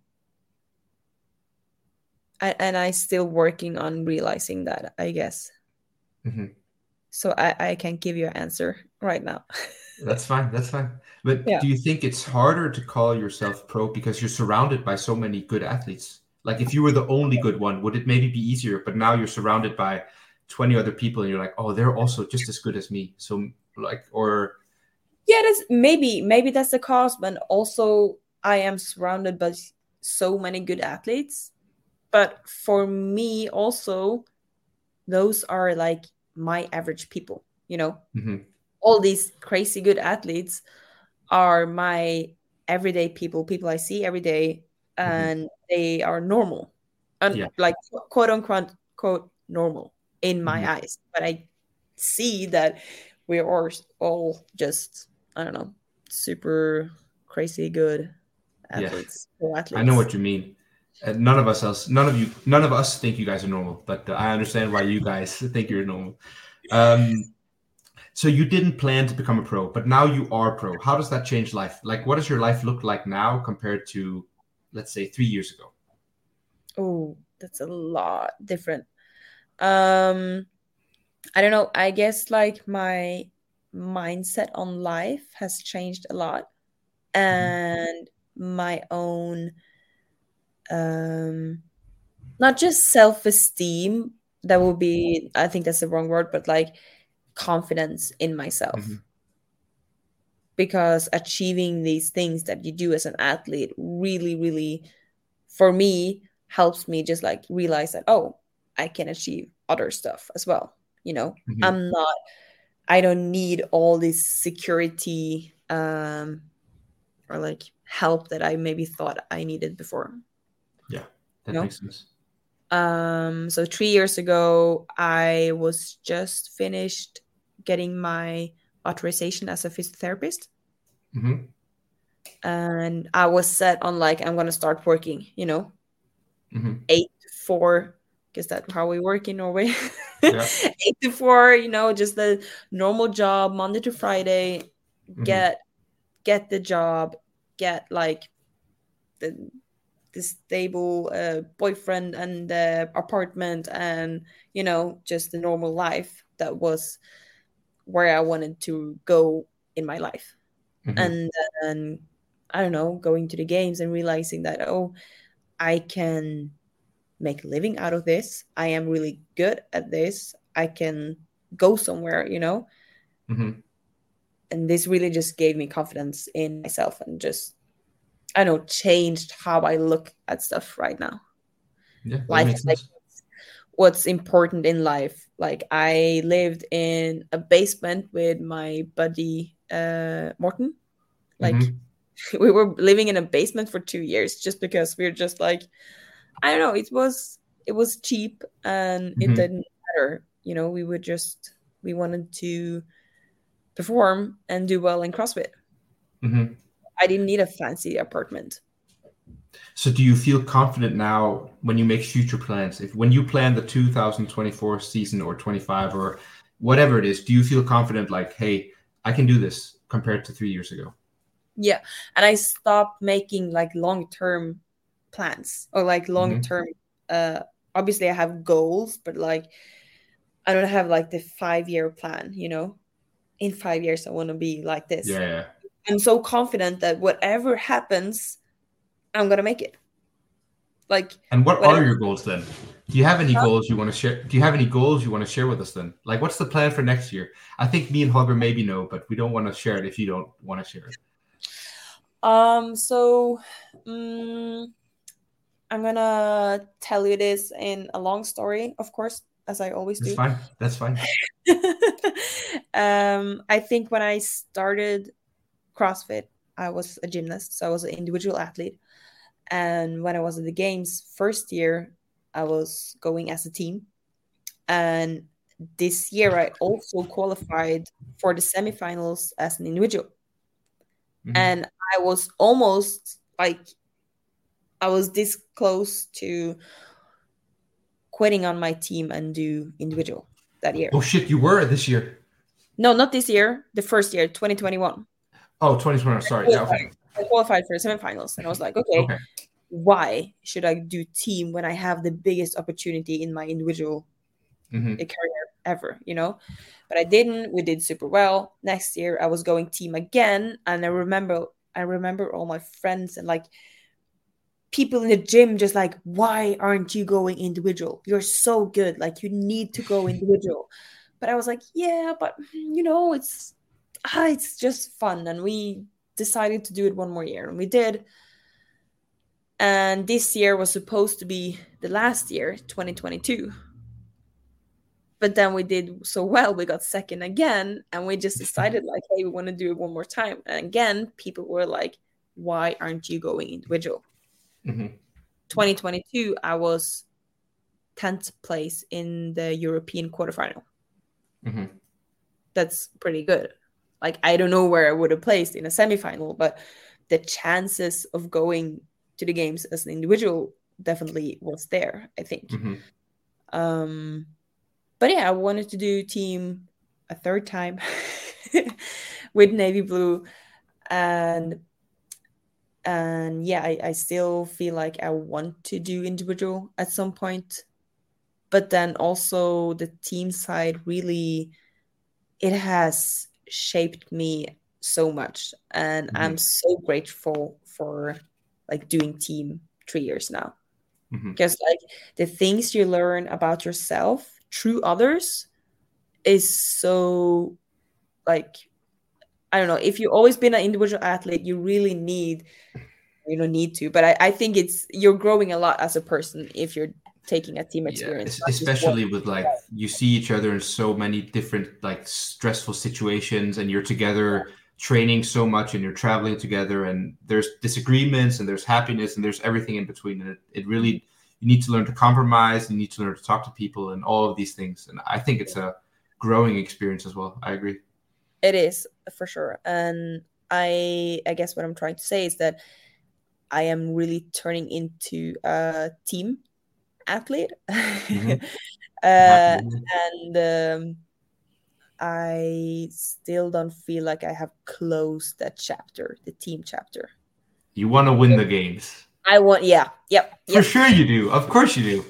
I, and I still working on realizing that. I guess. Mhm. So I I can't give you an answer right now. That's fine. That's fine. But Yeah. do you think it's harder to call yourself pro because you're surrounded by so many good athletes? Like if you were the only good one, would it maybe be easier? But now you're surrounded by 20 other people and you're like, oh, they're also just as good as me. So like or yeah, that's maybe maybe that's the cause, but also I am surrounded by so many good athletes. But for me, also, those are like my average people. You know, Mhm. all these crazy good athletes are my everyday people, people I see every day, and they are normal, and Yeah. like quote unquote quote normal in my Mhm. eyes. But I see that we are all just I don't know, super crazy good Yeah. athletes. pro athletes. I know what you mean. Uh, none of us else, none of you, none of us think you guys are normal, but uh, I understand why you guys think you're normal. Um, so you didn't plan to become a pro, but now you are pro. How does that change life? Like, what does your life look like now compared to, let's say, three years ago? Oh, that's a lot different. Um, I don't know. I guess like my mindset on life has changed a lot, and my own, um, not just self-esteem. That would be, I think that's the wrong word, but like confidence in myself. Mhm. Because achieving these things that you do as an athlete really, really, for me, helps me just like realize that, oh, I can achieve other stuff as well. You know, Mhm. I'm not, I don't need all this security um, or like help that I maybe thought I needed before. That No. makes sense. Um, so three years ago, I was just finished getting my authorization as a physiotherapist, hmm and I was set on like I'm gonna start working. You know, hmm eight to four. Guess that's how we work in Norway. Yeah. eight to four. You know, just the normal job, Monday to Friday. Mhm. Get get the job. Get like the the stable uh, boyfriend and the apartment and you know just the normal life that was where I wanted to go in my life Mhm. and then I don't know going to the games and realizing that oh I can make a living out of this I am really good at this I can go somewhere you know Mhm. and this really just gave me confidence in myself and just I don't know changed how I look at stuff right now Yeah, life like. What's important in life like I lived in a basement with my buddy uh Morton like Mhm. we were living in a basement for two years just because we are just like i don't know it was it was cheap and it Mhm. didn't matter you know we would just we wanted to perform and do well in crossfit Mhm. i didn't need a fancy apartment So, do you feel confident now when you make future plans? If when you plan the 2024 season or 25 or whatever it is, do you feel confident like, hey, I can do this compared to three years ago? yeah and i stopped making like long term plans or like long term uh obviously i have goals but like i don't have like the five year plan you know in five years i want to be like this yeah. I'm so confident that whatever happens, I'm gonna make it. Like, And what Whatever- are your goals then? Do you have any goals you want to share? Do you have any goals you want to share with us then? Like, what's the plan for next year? I think me and Holger maybe know, but we don't want to share it if you don't want to share it. um, so um, I'm gonna tell you this in a long story, of course, as I always That's do. fine. That's fine. um, I think when I started CrossFit, I was a gymnast, so I was an individual athlete. And when I was in the games first year, I was going as a team. And this year, I also qualified for the semifinals as an individual. Mhm. And I was almost like I was this close to quitting on my team and do individual that year. Oh shit, you were this year. No, not this year. The first year, 2021. Oh, 2021. Sorry. Yeah, okay. I qualified for the semifinals, and I was like, okay, Okay. why should I do team when I have the biggest opportunity in my individual hmm career ever? You know, but I didn't. We did super well. Next year, I was going team again, and I remember, I remember all my friends and like people in the gym just like, why aren't you going individual? You're so good. Like you need to go individual. But I was like, yeah, but you know, it's ah, it's just fun, and we decided to do it one more year, and we did. And this year was supposed to be the last year, 2022. But then we did so well, we got second again, and we just decided like, hey, we want to do it one more time. And again, people were like, why aren't you going individual? hmm 2022, I was 10th place in the European quarterfinal. hmm That's pretty good. Like, I don't know where I would have placed in a semifinal, but the chances of going to the games as an individual definitely was there, I think. hmm Um, but yeah, I wanted to do team a third time with navy blue, and and yeah, I, I still feel like I want to do individual at some point, but then also the team side really, it has shaped me so much, and Mhm. I'm so grateful for like doing team three years now. Hmm because like the things you learn about yourself through others is so like i don't know. If you've always been an individual athlete you really need you don't need to. But i, I think it's you're growing a lot as a person if you're taking a team experience just especially with like you see each other in so many different like stressful situations, and you're together training so much, and you're traveling together, and there's disagreements, and there's happiness, and there's everything in between, and it, it really you need to learn to compromise, you need to learn to talk to people, and all of these things, and I think it's a growing experience as well. I agree. it is for sure. And i i guess what i'm trying to say is that i am really turning into a team athlete Mhm. uh, and um, I still don't feel like I have closed that chapter, the team chapter. you want to win the games. I want, yeah, yep, For yep. sure you do. Of course you do.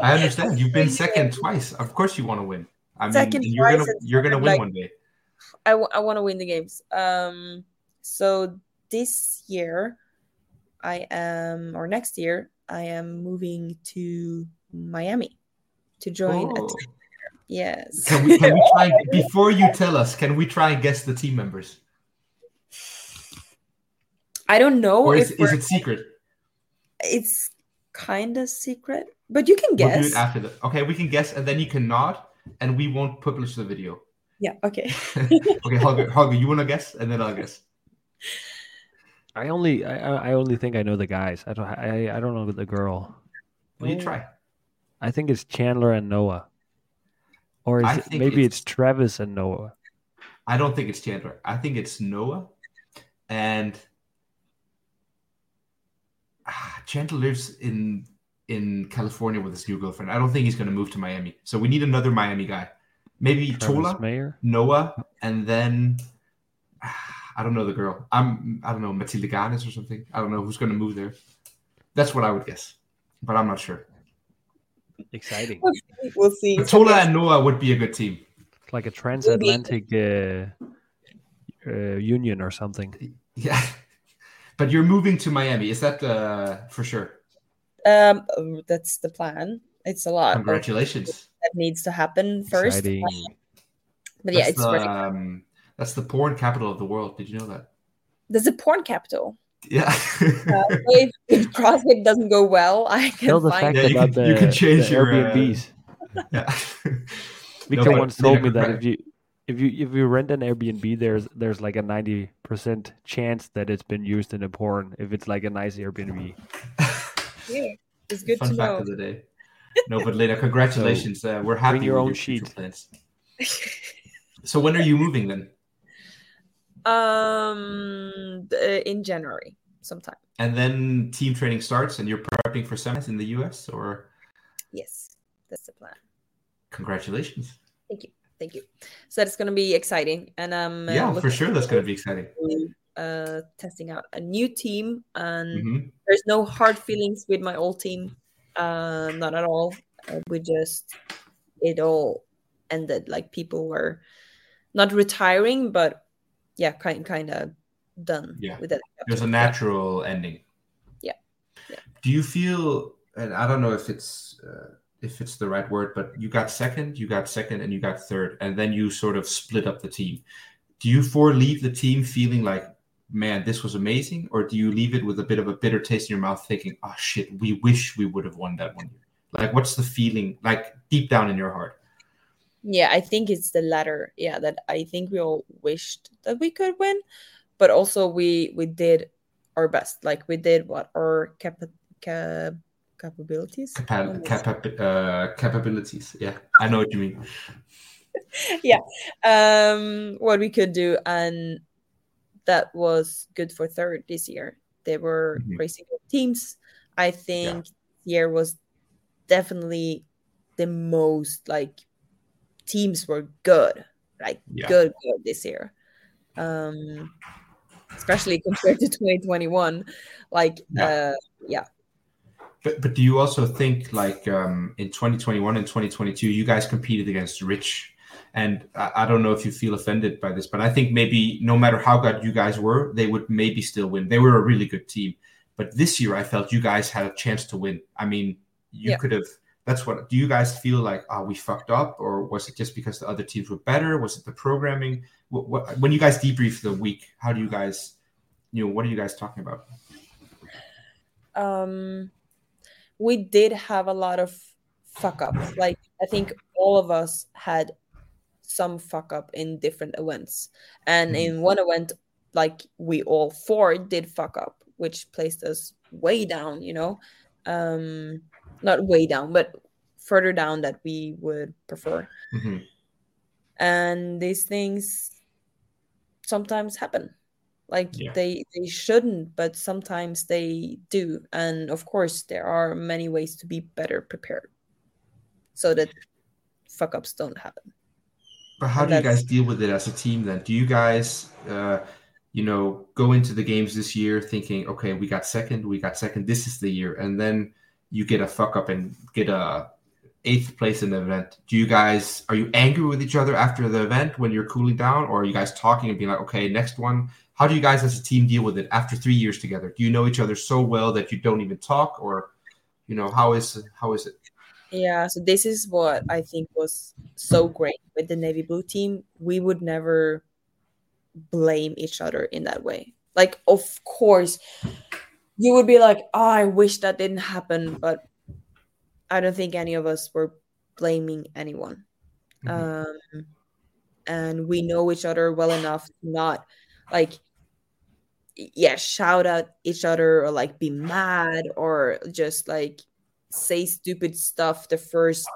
I understand. You've been second twice. Of course you want to win. I mean, Second you're gonna twice you're gonna win like- one day. I, w- I want to win the games. Um, so this year, I am, or next year, I am moving to Miami to join. A Oh. team. Yes. Can we can we try before you tell us? Can we try and guess the team members, I don't know or if is, is it secret? it's kind of secret, but you can We'll do guess. it after the. Okay, we can guess, and then you can nod, and we won't publish the video. yeah. Okay. okay, Holger, Holger, you want to guess, and then I'll guess. I only I, I only think I know the guys. I don't I, I don't know the girl. Will you try? I think it's Chandler and Noah. Or is it, maybe it's- it's Travis and Noah. I don't think it's Chandler. I think it's Noah, and ah, Chandler lives in in California with his new girlfriend. I don't think he's going to move to Miami. So we need another Miami guy. Maybe Travis Tola, Mayer. Noah, and then I don't know the girl. I'm I don't know Matilda Garnes or something. I don't know who's going to move there. That's what I would guess, but I'm not sure. Exciting. We'll see. But Tola and Noah would be a good team. It's like a transatlantic uh, uh, union or something. Yeah, but you're moving to Miami. Is that uh, for sure? Um, that's the plan. It's a lot Congratulations. that needs to happen first. Exciting. But yeah, that's it's the, really, um, that's the porn capital of the world. Did you know that? there's a porn capital. Yeah. Uh, if, if CrossFit doesn't go well, I can Tell the find fact Yeah, you about can- the, you can change the your, uh, Airbnbs. yeah. Victor but once told me that if you if you if you rent an Airbnb, there's there's like a ninety percent chance that it's been used in a porn if it's like a nice Airbnb. Yeah, it's good Fun to fact know. of the day. No, but Lena, congratulations. uh, we're happy Bring your with own your sheet. plans. So when are you moving then? Um, in January sometime. And then team training starts, and you're prepping for semis in the US, or Yes, that's the plan. congratulations. Thank you, thank you. So that's gonna be exciting, and um, uh, yeah, for sure, that's going to be exciting. uh, testing out a new team, and hmm there's no hard feelings with my old team, uh, not at all. Uh, we just it all ended like people were not retiring, but yeah, kind kind of done Yeah. with that. There's a natural ending. Yeah. Yeah. Do you feel? And I don't know if it's uh, if it's the right word, but you got second, you got second, and you got third, and then you sort of split up the team. Do you for leave the team feeling like, man, this was amazing, or do you leave it with a bit of a bitter taste in your mouth, thinking, oh shit, we wish we would have won that one? Like, what's the feeling like deep down in your heart? Yeah, I think it's the latter. Yeah, that I think we all wished that we could win, but also we we did our best. Like we did what our cap, cap capabilities. Capa- capa- uh, capabilities. Yeah, I know what you mean. Yeah, um what we could do and that was good for third this year they were Mhm. racing teams i think year was definitely the most like teams were good like Yeah. good good this year um especially compared to 2021 like Yeah. uh yeah But but do you also think like um, in 2021 and 2022 you guys competed against Rich, and I, I don't know if you feel offended by this, but I think maybe no matter how good you guys were, they would maybe still win. They were a really good team, but this year I felt you guys had a chance to win. I mean, you Yeah. could have. That's what. Do you guys feel like? Oh, we fucked up, or was it just because the other teams were better? Was it the programming? What, what, when you guys debrief the week, how do you guys, you know, what are you guys talking about? um we did have a lot of fuck ups like i think all of us had some fuck up in different events and Mhm. in one event like we all four did fuck up which placed us way down you know um not way down but further down that we would prefer Mhm. and these things sometimes happen like Yeah. they they shouldn't but sometimes they do and of course there are many ways to be better prepared so that fuck ups don't happen But how And do you guys deal with it as a team then? Do you guys, uh, you know, go into the games this year thinking, okay, we got second, we got second, this is the year, and then you get a fuck up and get a eighth place in the event. Do you guys are you angry with each other after the event when you're cooling down, or are you guys talking and being like, okay, next one? How do you guys as a team deal with it after three years together? Do you know each other so well that you don't even talk, or you know how is how is it? yeah so this is what i think was so great with the navy blue team we would never blame each other in that way like of course you would be like oh, i wish that didn't happen but i don't think any of us were blaming anyone Mhm. um and we know each other well enough to not like yeah shout out each other or like be mad or just like say stupid stuff the first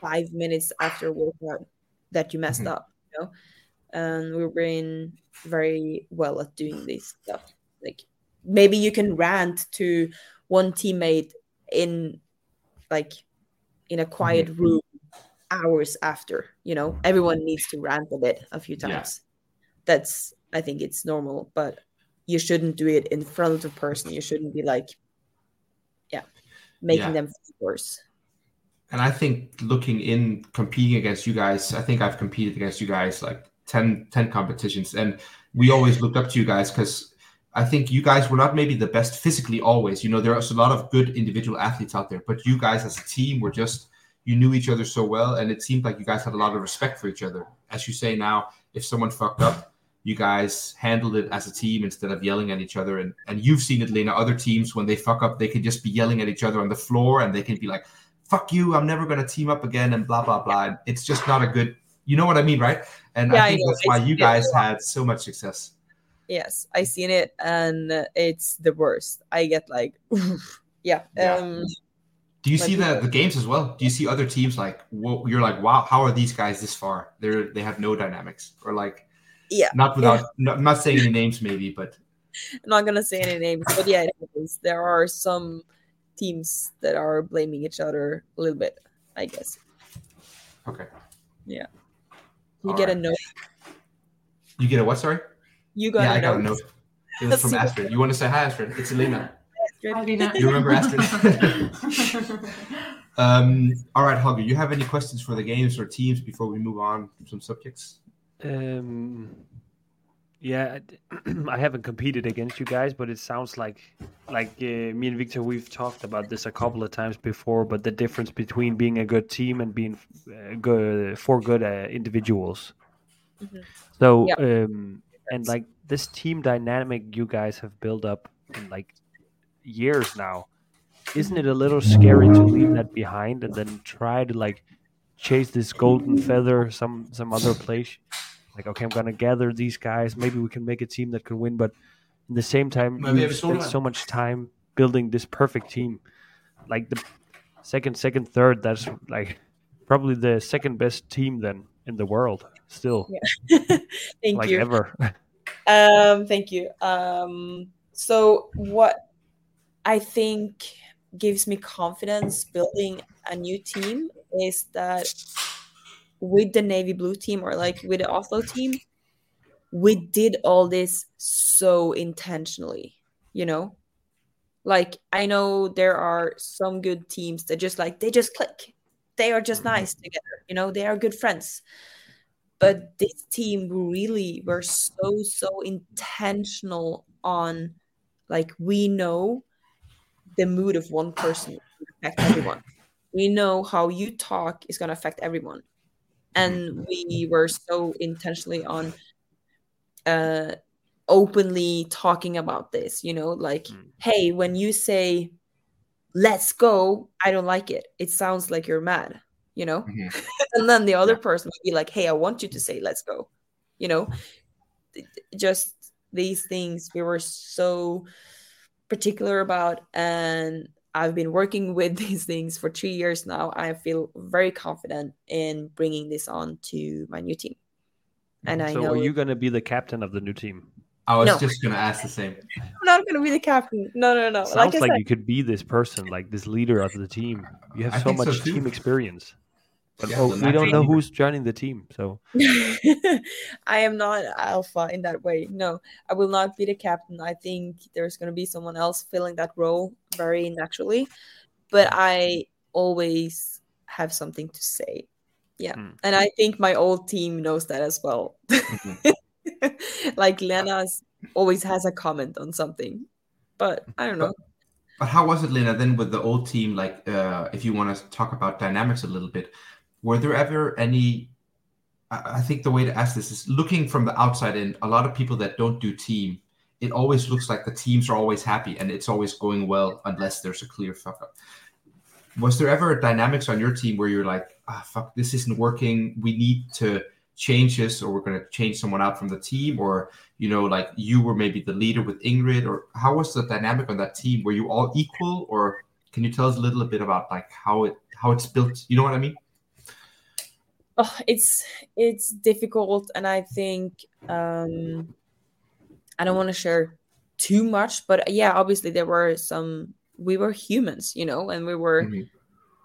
five minutes after workout that you messed Mhm. up you know and we've been very well at doing this stuff like maybe you can rant to one teammate in like in a quiet mm-hmm. room hours after you know everyone needs to rant a bit a few Yeah. times that's i think it's normal but you shouldn't do it in front of person you shouldn't be like yeah making Yeah. them feel worse And I think looking in competing against you guys, I think I've competed against you guys like 10, 10 competitions. And we always looked up to you guys because I think you guys were not maybe the best physically always. You know, there's a lot of good individual athletes out there, but you guys as a team were just, you knew each other so well. And it seemed like you guys had a lot of respect for each other. As you say now, if someone fucked up, you guys handled it as a team instead of yelling at each other. And, and you've seen it, Lena, other teams, when they fuck up, they can just be yelling at each other on the floor and they can be like, fuck you, I'm never going to team up again and blah, blah, blah. And it's just not a good, you know what I mean, right? And Yeah, I I think know. that's why you guys had so much success. Yes i seen it and it's the worst i get like yeah, Yeah. um Do you see the, the games as well? Do you see other teams like, whoa, you're like, wow, how are these guys this far? They're, they have no dynamics or like, Yeah. Not without. Not, I'm not saying any names, maybe, but I'm not gonna say any names, but yeah, it there are some teams that are blaming each other a little bit. I guess okay. Yeah you All get a right. note. You get a what? Sorry. You got yeah, I got a note. note. It was from Astrid. You want to say hi, Astrid? It's Elena. Astrid. You remember Astrid? um, all right, Holger. You have any questions for the games or teams before we move on to some subjects? Um, yeah, I haven't competed against you guys, but it sounds like like uh, me and Victor we've talked about this a couple of times before. But the difference between being a good team and being uh, good four good uh, individuals. Mhm. So Yeah. um, and like this team dynamic you guys have built up in like years now. Isn't it a little scary to leave that behind and then try to like chase this golden feather some some other place? like okay i'm gonna gather these guys maybe we can make a team that can win but in the same time Maybe you've spent so much time building this perfect team like the second second third that's like probably the second best team then in the world still Thank like you. ever Um, thank you. Um, so what I think gives me confidence building a new team is that with the navy blue team or like with the Oslo team, we did all this so intentionally, you know? Like I know there are some good teams that just like they just click. They are just nice together, you know, they are good friends but this team really were so so intentional on like we know the mood of one person affect everyone. We know how you talk is going to affect everyone. And we were so intentionally on uh openly talking about this you know like Mm. hey when you say let's go i don't like it. It sounds like you're mad you know? Mhm. and then the other person would be like hey i want you to say let's go you know? Th- th- just these things we were so particular about and i've been working with these things for three years now. I feel very confident in bringing this on to my new team. And i so know are you gonna be the captain of the new team? I was No. just gonna ask the same. i'm not going to be the captain. No no no. Sounds like like said you could be this person like this leader of the team. You have I so think so much team experience but Yeah, oh, we don't know who's joining the team so I am not alpha in that way. No, I will not be the captain. I think there's going to be someone else filling that role very naturally. But I always have something to say. Yeah. Hmm. And I think my old team knows that as well. like Lena's always has a comment on something. But I don't know. But how was it, Lena, then with the old team? Like, uh, if you want to talk about dynamics a little bit, were there ever any? I, think the way to ask this is looking from the outside in. A lot of people that don't do team, it always looks like the teams are always happy and it's always going well unless there's a clear fuck up. Was there ever a dynamics on your team where you're like, ah, fuck, this isn't working. We need to change this, or we're going to change someone out from the team, or you know, like you were maybe the leader with Ingrid, or how was the dynamic on that team? Were you all equal, or can you tell us a little bit about like how it how it's built? You know what I mean? Oh, it's it's difficult and i think um i don't want to share too much but yeah obviously there were some we were humans you know and we were Mhm.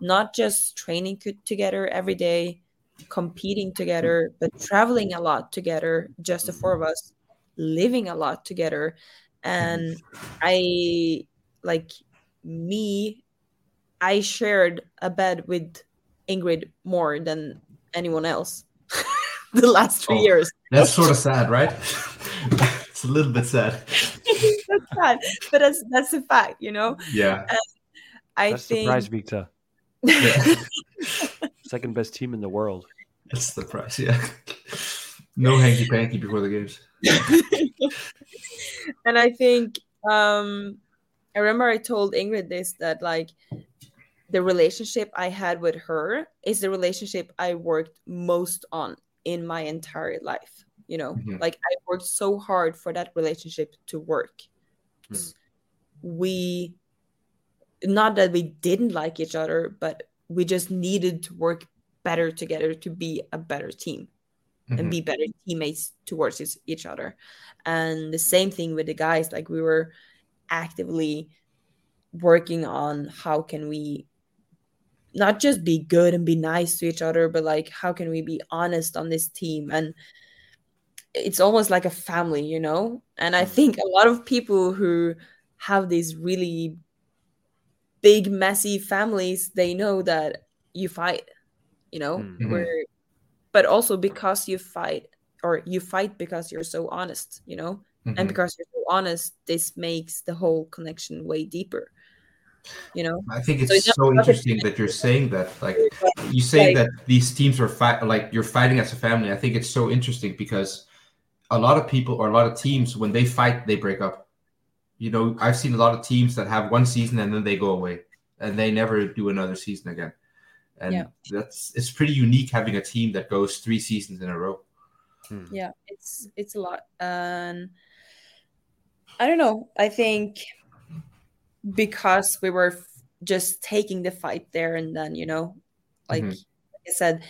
not just training together every day competing together but traveling a lot together just the four of us living a lot together and i like me i shared a bed with ingrid more than anyone else the last three Oh. years That's sort of sad, right? it's a little bit sad. that's sad but that's that's a fact you know Yeah. i that's think surprise victor yeah. second best team in the world That's the price. Yeah. No hanky panky before the games. and I think um I remember I told Ingrid this that like the relationship I had with her is the relationship I worked most on in my entire life. You know, Mhm. like I worked so hard for that relationship to work. Mm. We not that we didn't like each other, but we just needed to work better together to be a better team. and Mhm. be better teammates towards each other and the same thing with the guys like we were actively working on how can we not just be good and be nice to each other but like how can we be honest on this team? And it's almost like a family you know? And i think a lot of people who have these really big messy families they know that you fight you know? Mhm. where but also because you fight or you fight because you're so honest you know? And Mhm. because you're so honest this makes the whole connection way deeper you know I think So it's it's so interesting that you're saying that. Like you say Like- that these teams are fight like you're fighting as a family. I think it's so interesting because a lot of people or a lot of teams when they fight they break up. You know, I've seen a lot of teams that have one season and then they go away and they never do another season again. And Yeah. that's it's pretty unique having a team that goes three seasons in a row. Hmm. yeah it's it's a lot and i don't know i think because we were f- just taking the fight there and then you know like, Mhm. like i said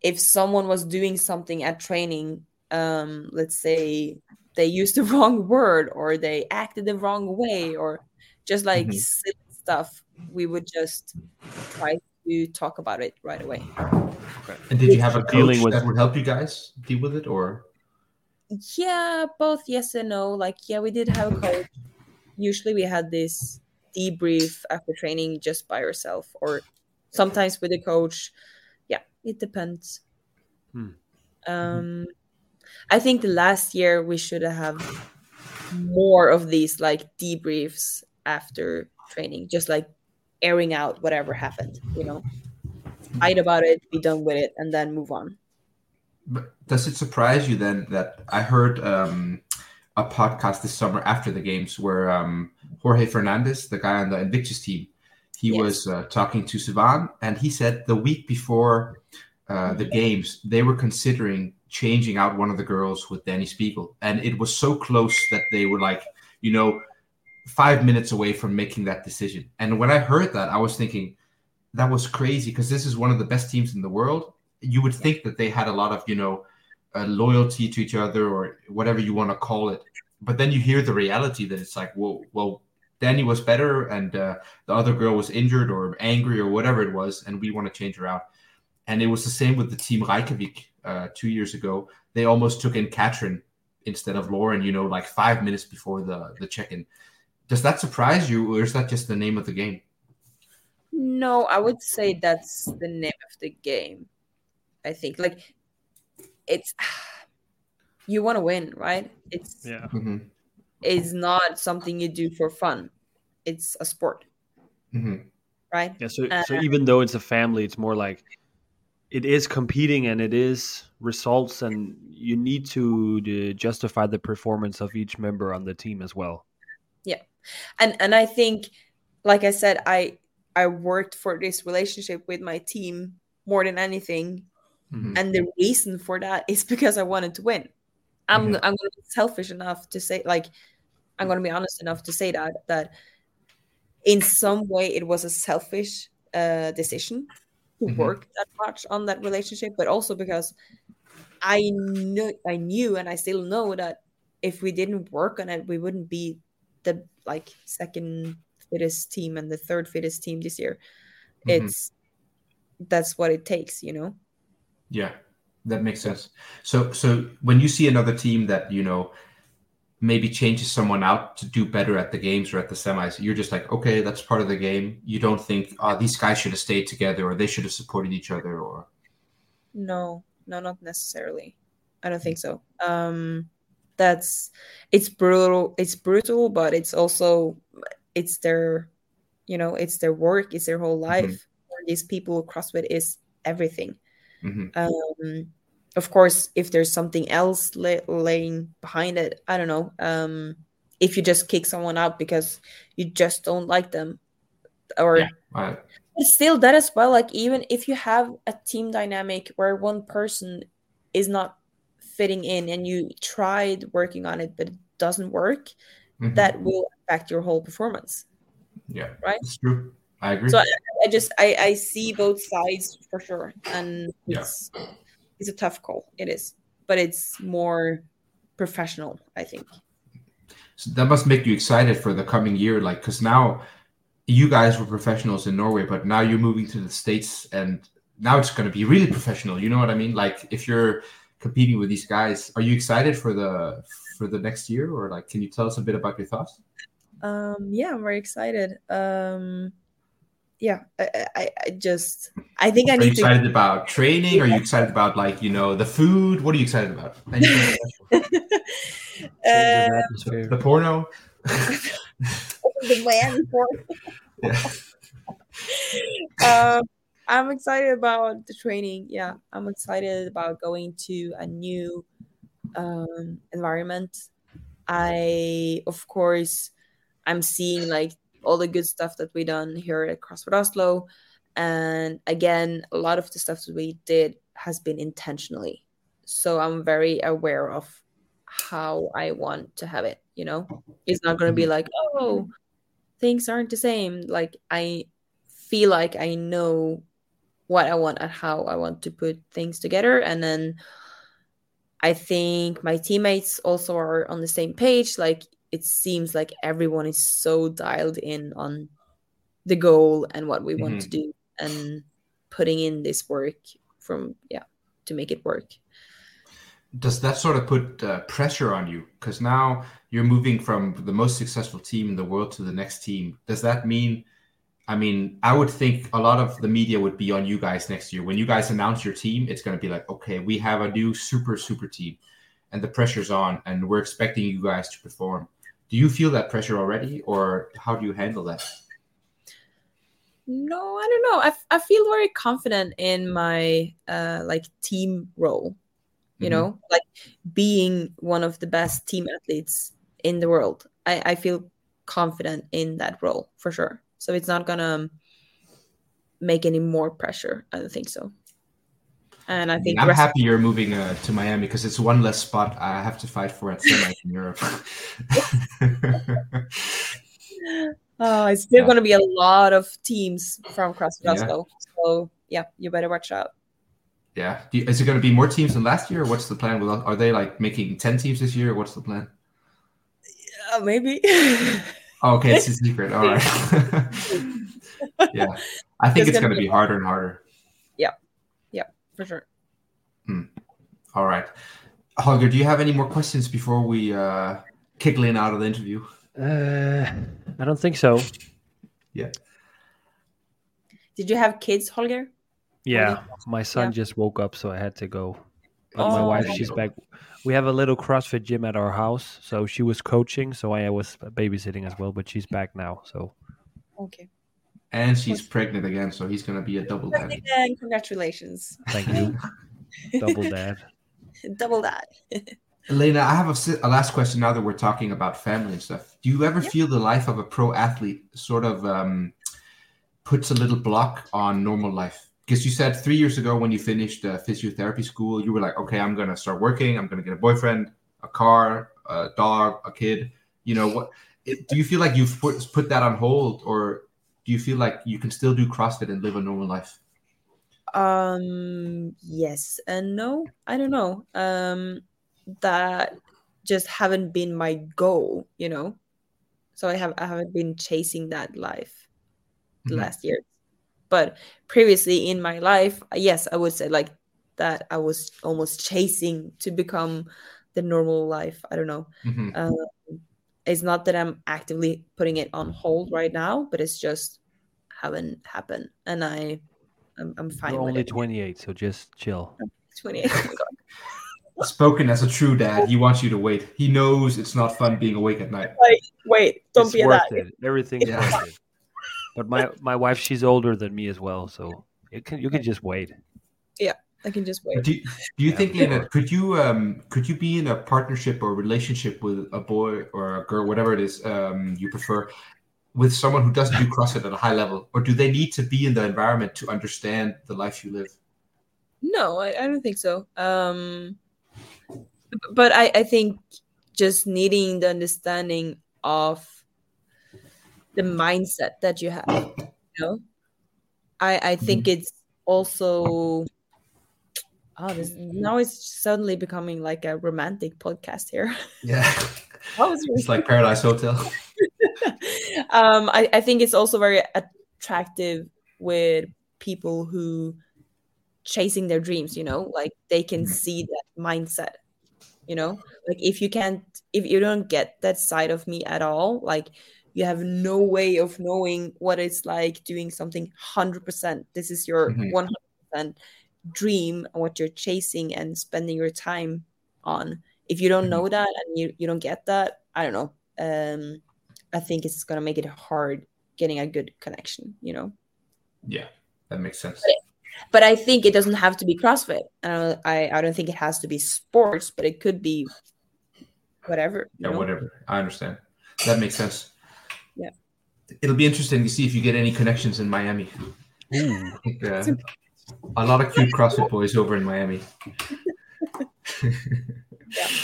if someone was doing something at training um let's say they used the wrong word or they acted the wrong way or just like Mhm. silly stuff we would just try to talk about it right away. And did you have a coach with- that would help you guys deal with it or? Yeah both yes and no. Like yeah we did have a coach. Usually we had this debrief after training just by yourself or sometimes with a coach. Yeah it depends. Hmm. um i think the last year we should have more of these like debriefs after training just like airing out whatever happened you know? Fight about it be done with it and then move on. But does it surprise you then that I heard um, a podcast this summer after the games where um, Jorge Fernandez, the guy on the Invictus team, he Yes. was uh, talking to Sevan, and he said the week before uh, the games they were considering changing out one of the girls with Dani Speegle, and it was so close that they were like, you know, five minutes away from making that decision. And when I heard that, I was thinking that was crazy because this is one of the best teams in the world you would think that they had a lot of you know uh, loyalty to each other or whatever you want to call it but then you hear the reality that it's like whoa well dani was better and uh, the other girl was injured or angry or whatever it was and we want to change her out and it was the same with the team reykjavik uh, two years ago they almost took in katrin instead of lauren you know like five minutes before the the check-in does that surprise you or is that just the name of the game No, I would say that's the name of the game. I think like it's you want to win, right? It's Yeah. hmm it's not something you do for fun. It's a sport, hmm right? Yeah. So, Uh, so even though it's a family, it's more like it is competing and it is results, and you need to uh, justify the performance of each member on the team as well. Yeah and and I think, like I said, I I worked for this relationship with my team more than anything, hmm and the reason for that is because I wanted to win. I'm Mhm. I'm gonna be selfish enough to say like I'm gonna be honest enough to say that that in some way it was a selfish uh, decision to Mhm. work that much on that relationship, but also because I knew I knew and I still know that if we didn't work on it, we wouldn't be the like second fittest team and the third fittest team this year. Mhm. It's that's what it takes, you know. Yeah, that makes sense. So, so when you see another team that you know maybe changes someone out to do better at the games or at the semis, you're just like, okay, that's part of the game. You don't think, oh, these guys should have stayed together or they should have supported each other or. No, no, not necessarily. I don't think so. Um, that's it's brutal. It's brutal, but it's also it's their, you know, it's their work. It's their whole life. For these people, CrossFit is everything. hmm Um, of course, if there's something else lay, laying behind it, I don't know. Um, if you just kick someone out because you just don't like them, or Yeah. But still that as well like even if you have a team dynamic where one person is not fitting in and you tried working on it but it doesn't work mhm. that will affect your whole performance yeah, right? It's true. I agree. so I, I just I, I see both sides for sure and Yeah. it's it's a tough call it is but it's more professional. I think. So that must make you excited for the coming year, like because now you guys were professionals in Norway, but now you're moving to the states, and now it's going to be really professional. You know what I mean? Like if you're competing with these guys, are you excited for the for the next year, or like can you tell us a bit about your thoughts? Um, yeah, I'm very excited. Um, yeah, I, I, I just I think I Are you need to. excited about training? Are you excited about like you know the food? What are you excited about? Anything special? Uh, the porno? the man for Yeah. um, I'm excited about the training. Yeah, I'm excited about going to a new um, environment. I, of course, I'm seeing like all the good stuff that we done here at CrossFit Oslo, and again, a lot of the stuff that we did has been intentionally. So I'm very aware of how I want to have it. You know, it's not going to be mm-hmm. like, oh, things aren't the same. Like I feel like I know what I want and how I want to put things together. And then I think my teammates also are on the same page. Like it seems like everyone is so dialed in on the goal and what we want Mhm. to do and putting in this work from, yeah, to make it work. Does that sort of put uh, pressure on you? Because now you're moving from the most successful team in the world to the next team. Does that mean? I mean, I would think a lot of the media would be on you guys next year. When you guys announce your team, it's going to be like, okay, we have a new super, super team, and the pressure's on, and we're expecting you guys to perform. Do you feel that pressure already, or how do you handle that? No, I don't know. i, I feel very confident in my uh like team role. You Mhm. know, like being one of the best team athletes in the world. I, I feel confident in that role for sure. So it's not gonna make any more pressure. I don't think so. And I think I'm rest- happy you're moving uh, to Miami because it's one less spot I have to fight for at semi in Europe. oh, it's still Yeah. gonna be a lot of teams from CrossFit Yeah. Oslo. So yeah, you better watch out. Yeah. Do you, is it going to be more teams than last year? What's the plan? With, are they like making 10 teams this year? What's the plan? Uh, maybe. Oh, okay. It's a secret. All right. yeah. I think It's going to be be harder and harder. For sure. Hmm. All right. Holger, do you have any more questions before we uh, kick Lynn out of the interview? Uh, I don't think so. Yeah. Did you have kids, Holger? Yeah, my son Yeah. just woke up, so I had to go. But my Oh. wife, she's back. We have a little CrossFit gym at our house, so she was coaching, so I was babysitting as well. But she's back now, so Okay. And she's pregnant again, so he's going to be a double dad. Again, congratulations. thank you, double dad. Double dad. Elena, I have a, a last question now that we're talking about family and stuff. Do you ever Yeah. feel the life of a pro athlete sort of um, puts a little block on normal life? Because you said three years ago when you finished uh, physiotherapy school, you were like, okay, I'm going to start working. I'm going to get a boyfriend, a car, a dog, a kid. You know, what? It, do you feel like you've put, put that on hold or do you feel like you can still do CrossFit and live a normal life? Um yes and no. I don't know. Um that just haven't been my goal, you know. So I have I haven't been chasing that life the Mhm. last year. But previously in my life, yes, I would say like that I was almost chasing to become the normal life. I don't know. Mhm. Um, it's not that I'm actively putting it on hold right now, but it's just haven't happened, and I, I'm, I'm fine You're with only it. 28, so just chill. 28. Oh. Spoken as a true dad, he wants you to wait. He knows it's not fun being awake at night. Like, Wait, don't it's be worth that. it. Everything's Yeah. worth it. But my my wife, she's older than me as well, so it can you can just wait. I can just wait. Do, do you Yeah, think, for Lena, could you um could you be in a partnership or relationship with a boy or a girl, whatever it is um you prefer, with someone who doesn't do CrossFit at a high level, or do they need to be in the environment to understand the life you live? No, I, I don't think so. Um, but I, I think just needing the understanding of the mindset that you have. You know, I, I think it's also Oh, this now it's suddenly becoming like a romantic podcast here. Yeah, really it's like Paradise Hotel. um, I, I think it's also very attractive with people who chasing their dreams, you know, like they can Mhm. see that mindset, you know, like if you can't, if you don't get that side of me at all, like you have no way of knowing what it's like doing something 100%. This is your Mhm. 100% dream and what you're chasing and spending your time on. If you don't Mhm. know that and you, you don't get that, I don't know. Um, I think it's gonna make it hard getting a good connection, you know. Yeah, that makes sense. But I think it doesn't have to be CrossFit. Uh, I I don't think it has to be sports, but it could be whatever. Yeah, know? whatever. I understand. That makes sense. Yeah. It'll be interesting to see if you get any connections in Miami. Ooh. I think, uh, a lot of cute CrossFit boys over in Miami. Yeah,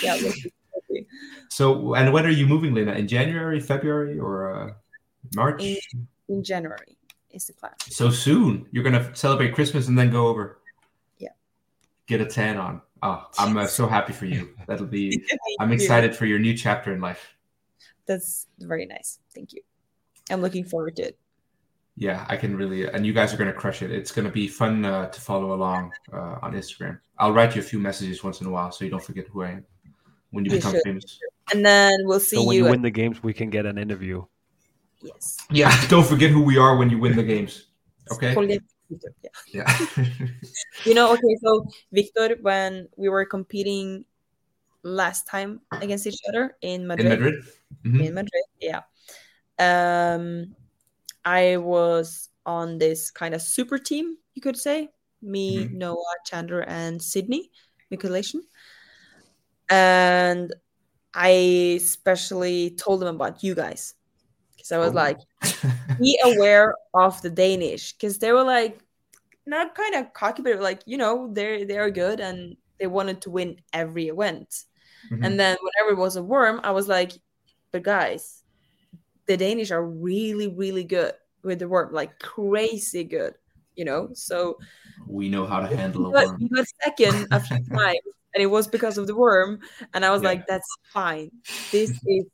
yeah. we'll see, we'll see. So, and when are you moving, Lena? In January, February, or uh, March? In- In January is the plan. So soon. You're gonna celebrate Christmas and then go over. Yeah. Get a tan on. Oh, I'm uh, so happy for you. That'll be. I'm excited for your new chapter in life. That's very nice. Thank you. I'm looking forward to it. Yeah, I can really, and you guys are going to crush it. It's going to be fun uh, to follow along uh, on Instagram. I'll write you a few messages once in a while so you don't forget who I am when you You become should. famous. And then we'll see So when you. you at- win the games, we can get an interview. yes. Yeah, don't forget who we are when you win the games. Okay. Yeah. Yeah. You know, okay, so Victor, when we were competing last time against each other in Madrid, in Madrid. Mhm. in Madrid, yeah. Um, I was on this kind of super team, you could say. Me, Mhm. Noah, Chandler, and Sydney Nicolation. And I especially told them about you guys because I was Oh. like, be aware of the Danish because they were like not kind of cocky, but like you know they're they're good and they wanted to win every event. Mhm. And then whenever it was a worm, I was like, but guys, the Danish are really really good with the worm, like crazy good, you know. So we know how to handle a but worm. we got second a few times, and it was because of the worm. And I was Yeah. like, that's fine. This is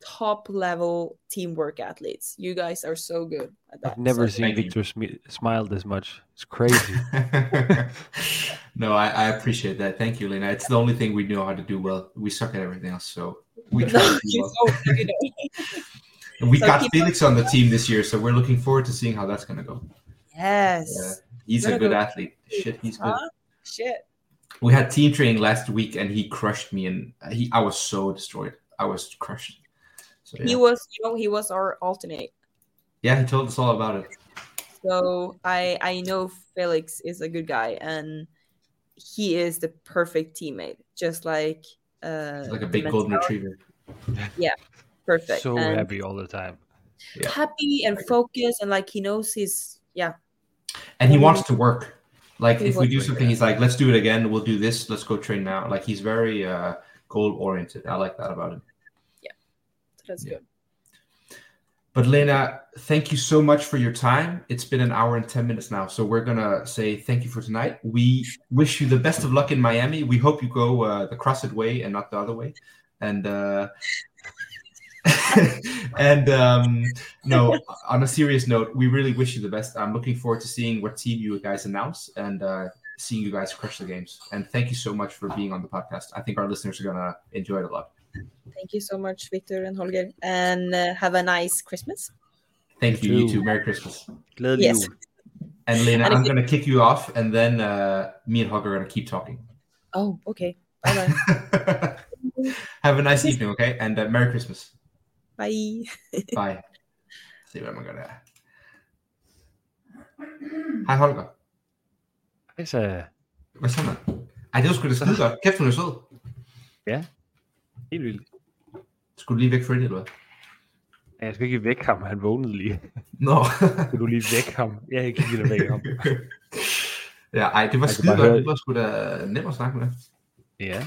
top level teamwork athletes. You guys are so good at that. I've never So- seen Victor smi- smile this much. It's crazy. no, I, I appreciate that. Thank you, Lena. It's the only thing we know how to do well. We suck at everything else, so we try No, to do you well. Don't, you don't. And we So got Felix on the team this year, so we're looking forward to seeing how that's going to go. Yes. Yeah. He's a good go- athlete. Shit, he's good. Huh? Shit. We had team training last week, and he crushed me, and he I was so destroyed. I was crushed. So He was, you know, he was our alternate. yeah he told us all about it. So I I know Felix is a good guy and he is the perfect teammate. Just like uh like a big golden retriever. Perfect. so and happy all the time. Yeah. happy and focused and like he knows he's yeah. and he wants to work. Like He if we do something, work. he's like, "Let's do it again. We'll do this. Let's go train now." Like he's very uh, goal oriented. I like that about him. So that's Yeah. good. But Lena, thank you so much for your time. It's been an hour and ten minutes now, so we're gonna say thank you for tonight. We wish you the best of luck in Miami. We hope you go uh, the CrossFit way and not the other way. And uh, and um, no, on a serious note, we really wish you the best. I'm looking forward to seeing what team you guys announce and uh, seeing you guys crush the games. And thank you so much for being on the podcast. I think our listeners are gonna enjoy it a lot. Thank you so much, Victor and Holger. And uh, have a nice Christmas. Thank you, You you too. too. Merry Christmas. Glædelig Yes. jul. And Lena, And I'm you- going to kick you off, and then uh, me and Holger are going to keep talking. Oh, okay. Bye bye. Have a nice evening, okay? And uh, Merry Christmas. Bye. Bye. Se hvem man gør der. Hej Holger. Altså, Hvad så, mand? Ej, det var sgu da skide godt. Kæft, hun er sød. helt vildt. Skulle du lige væk Freddy, eller hvad? Ja, Jeg skal ikke vække ham, han vågnede lige. Nå. Skal du lige vække ham? Ja, jeg kan lige vække ham. ja, ej, det var Jeg kan skide godt. høre- Det var sgu da nemt at snakke med. Ja.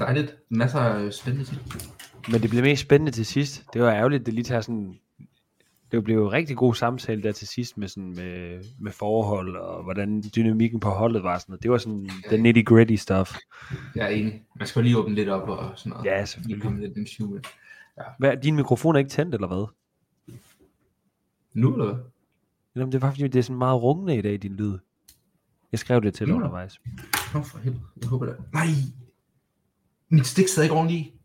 Dejligt. Masser af spændende ting. Men det blev mest spændende til sidst. Det var ærgerligt, det lige tager sådan... Det blev jo rigtig god samtale der til sidst med, sådan, med, med forhold og hvordan dynamikken på holdet var. Sådan noget. Det var sådan the nitty gritty stuff. Jeg er enig. Man skal lige åbne lidt op og sådan noget. Ja, Lige selvfølgelig. komme lidt en syv. Hvad, din mikrofon er ikke tændt, eller hvad? Nu eller hvad? Jamen, det var fordi, det er sådan meget rungende i dag, din lyd. Jeg skrev det til dig undervejs. Nå for helvede. Jeg håber det. Nej! Mit stik sidder ikke ordentligt.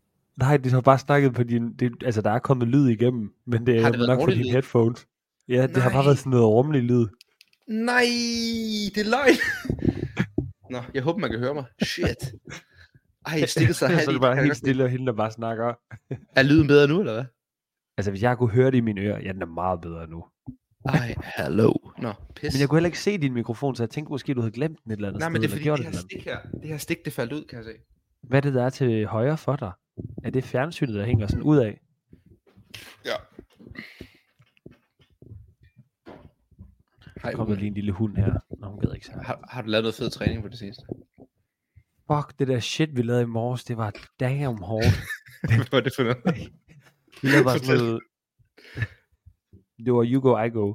Nej, det har bare snakket på din... Det, altså, der er kommet lyd igennem, men det Har er det nok for dine lyd? headphones. Ja, det har bare Nej. været sådan noget rummelig lyd. Nej, det er løgn. Nå, jeg håber, man kan høre mig. Shit. Ej, stikket sig så halvt er i. det bare jeg helt stille, og hende, der bare snakker. Er lyden bedre nu, eller hvad? Altså, hvis jeg kunne høre det i mine ører, ja, den er meget bedre nu. Ej, hallo. Nå, pis. Men jeg kunne heller ikke se din mikrofon, så jeg tænkte måske, du havde glemt den et eller andet Nej, sted, men det er fordi, det et her stik her, det her stik, det faldt ud, kan jeg se. Hvad er det, der er til højre for dig? Er det fjernsynet, der hænger sådan ud af? Ja. Hej, Der kommer lige en lille hund her. Nå, hun gider ikke så. har, har du lavet noget fed træning på det seneste? Fuck, det der shit, vi lavede i morges, det var damn hårdt. Hvad var det for noget? Vi lavede bare sådan noget... Det var you go, I go.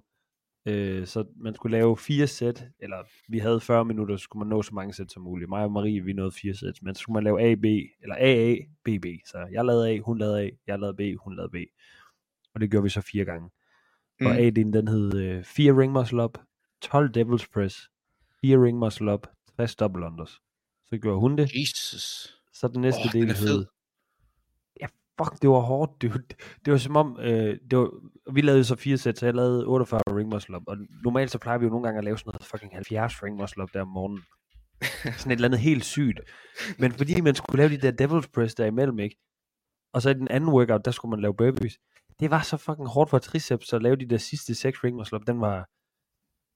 Øh, så man skulle lave fire sæt, eller vi havde 40 minutter, så skulle man nå så mange sæt som muligt. Mig og Marie, vi nåede fire sæt, men så skulle man lave A, B, eller AA, BB. Så jeg lavede A, hun lavede A, jeg lavede B, hun lavede B. Og det gjorde vi så fire gange. Og Mm. A-delen, den hed øh, 4 ring muscle up, 12 devil's press, 4 ring muscle up, 60 double unders. Så gjorde hun det. Jesus. Så den næste den del hed... Fuck, det var hårdt, dude. Det var som om, øh, det var, vi lavede så fire sæt, så jeg lavede 48 ring muscle up, og normalt så plejer vi jo nogle gange at lave sådan noget fucking 70 ring muscle up der om morgenen. sådan et eller andet helt sygt. Men fordi man skulle lave de der devil's press der imellem, ikke? Og så i den anden workout, der skulle man lave burpees. Det var så fucking hårdt for triceps at lave de der sidste seks ring muscle up. Den var,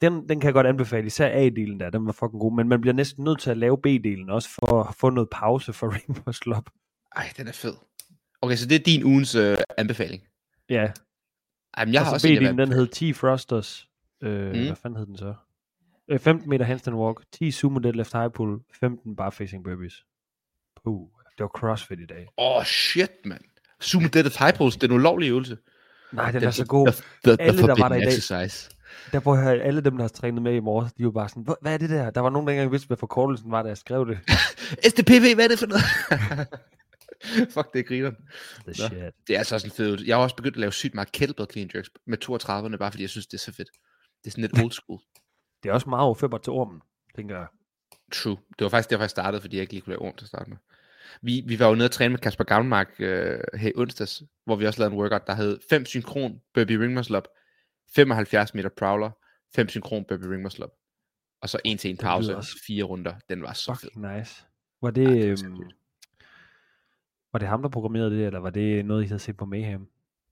den, den kan jeg godt anbefale, især A-delen der, den var fucking god, men man bliver næsten nødt til at lave B-delen også, for at få noget pause for ring muscle up. Ej, den er fed. Okay, så det er din ugens øh, anbefaling. Ja, Jamen, jeg har og også så en, den hed 10 thrusters. Øh, Mm. Hvad fanden hed den så? Øh, 15 meter handstand walk, 10 sumo deadlift high pull, 15 bar facing burpees. Puh, det var crossfit i dag. Åh, oh, shit, mand. Sumo deadlift high pulse, det er en ulovlig øvelse. Nej, den er så god. The, the, the Alle, der var der i dag- exercise. Der hvor jeg, alle dem, der har trænet med i morges, de var bare sådan, "Hvad- hvad er det der? Der var nogen, der ikke engang vidste, hvad forkortelsen var, da jeg skrev det. STPV, hvad er det for noget? Fuck, det griner. The Nå. shit. Det er altså også en fed. Jeg har også begyndt at lave sygt meget kettlebell clean jerks med 32'erne, bare fordi jeg synes, det er så fedt. Det er sådan lidt old school. Det er også meget overførbart til ormen, tænker jeg. True. Det var faktisk derfor, jeg startede, fordi jeg ikke lige kunne lave orm til at starte med. Vi, vi var jo nede og træne med Kasper Gavnmark øh, her i onsdags, hvor vi også lavede en workout, der hed 5 synkron burpee ring muscle up, 75 meter prowler, 5 synkron burpee ring muscle up, og så en til en pause, fire runder. Den var så fed. Fucking nice. Var det, Ja, det var øhm. Var det ham, der programmerede det, eller var det noget, I havde set på Mayhem?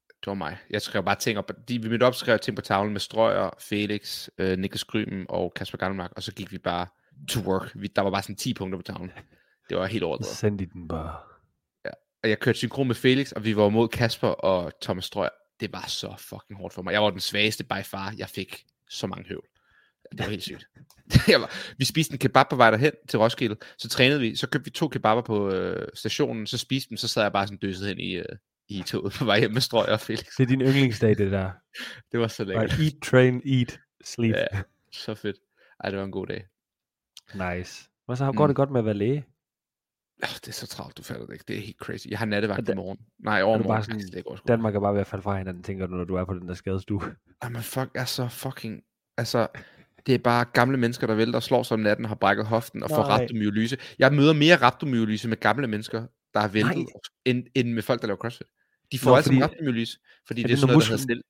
Det var mig. Jeg skrev bare ting op. De, vi mødte op, skrev ting på tavlen med Strøger, Felix, øh, Niklas Grymen og Kasper Gavnmark, og så gik vi bare to work. Vi, der var bare sådan 10 punkter på tavlen. Det var helt overdrevet. sendte I den bare. og jeg kørte synkron med Felix, og vi var mod Kasper og Thomas Strøger. Det var så fucking hårdt for mig. Jeg var den svageste by far. Jeg fik så mange høvl. Det var helt sygt. jeg var, vi spiste en kebab på vej derhen til Roskilde. Så trænede vi. Så købte vi to kebaber på øh, stationen. Så spiste dem. Så sad jeg bare sådan døset hen i, øh, i toget på vej hjem med Strøger og Felix. Det er din yndlingsdag, det der. Det var så lækkert. Right. Eat, train, eat, sleep. Ja, så fedt. Ej, det var en god dag. Nice. Og så går Mm. det godt med at være læge. Oh, det er så travlt, du fatter det ikke. Det er helt crazy. Jeg har nattevagt Er i morgen. Nej, er bare Ej, sådan, det ikke overskueligt. Danmark er bare ved at falde fra hinanden, tænker du, når du er på den der skadestue. Jamen fuck, er så fucking... Altså, det er bare gamle mennesker, der vælter og slår sig om natten og har brækket hoften og får Nej. rhabdomyolyse. Jeg møder mere rhabdomyolyse med gamle mennesker, der har væltet, Nej. end, end med folk, der laver crossfit. De får Nå, altid fordi- rhabdomyolyse, fordi Er det er det, sådan når noget, der hedder cell,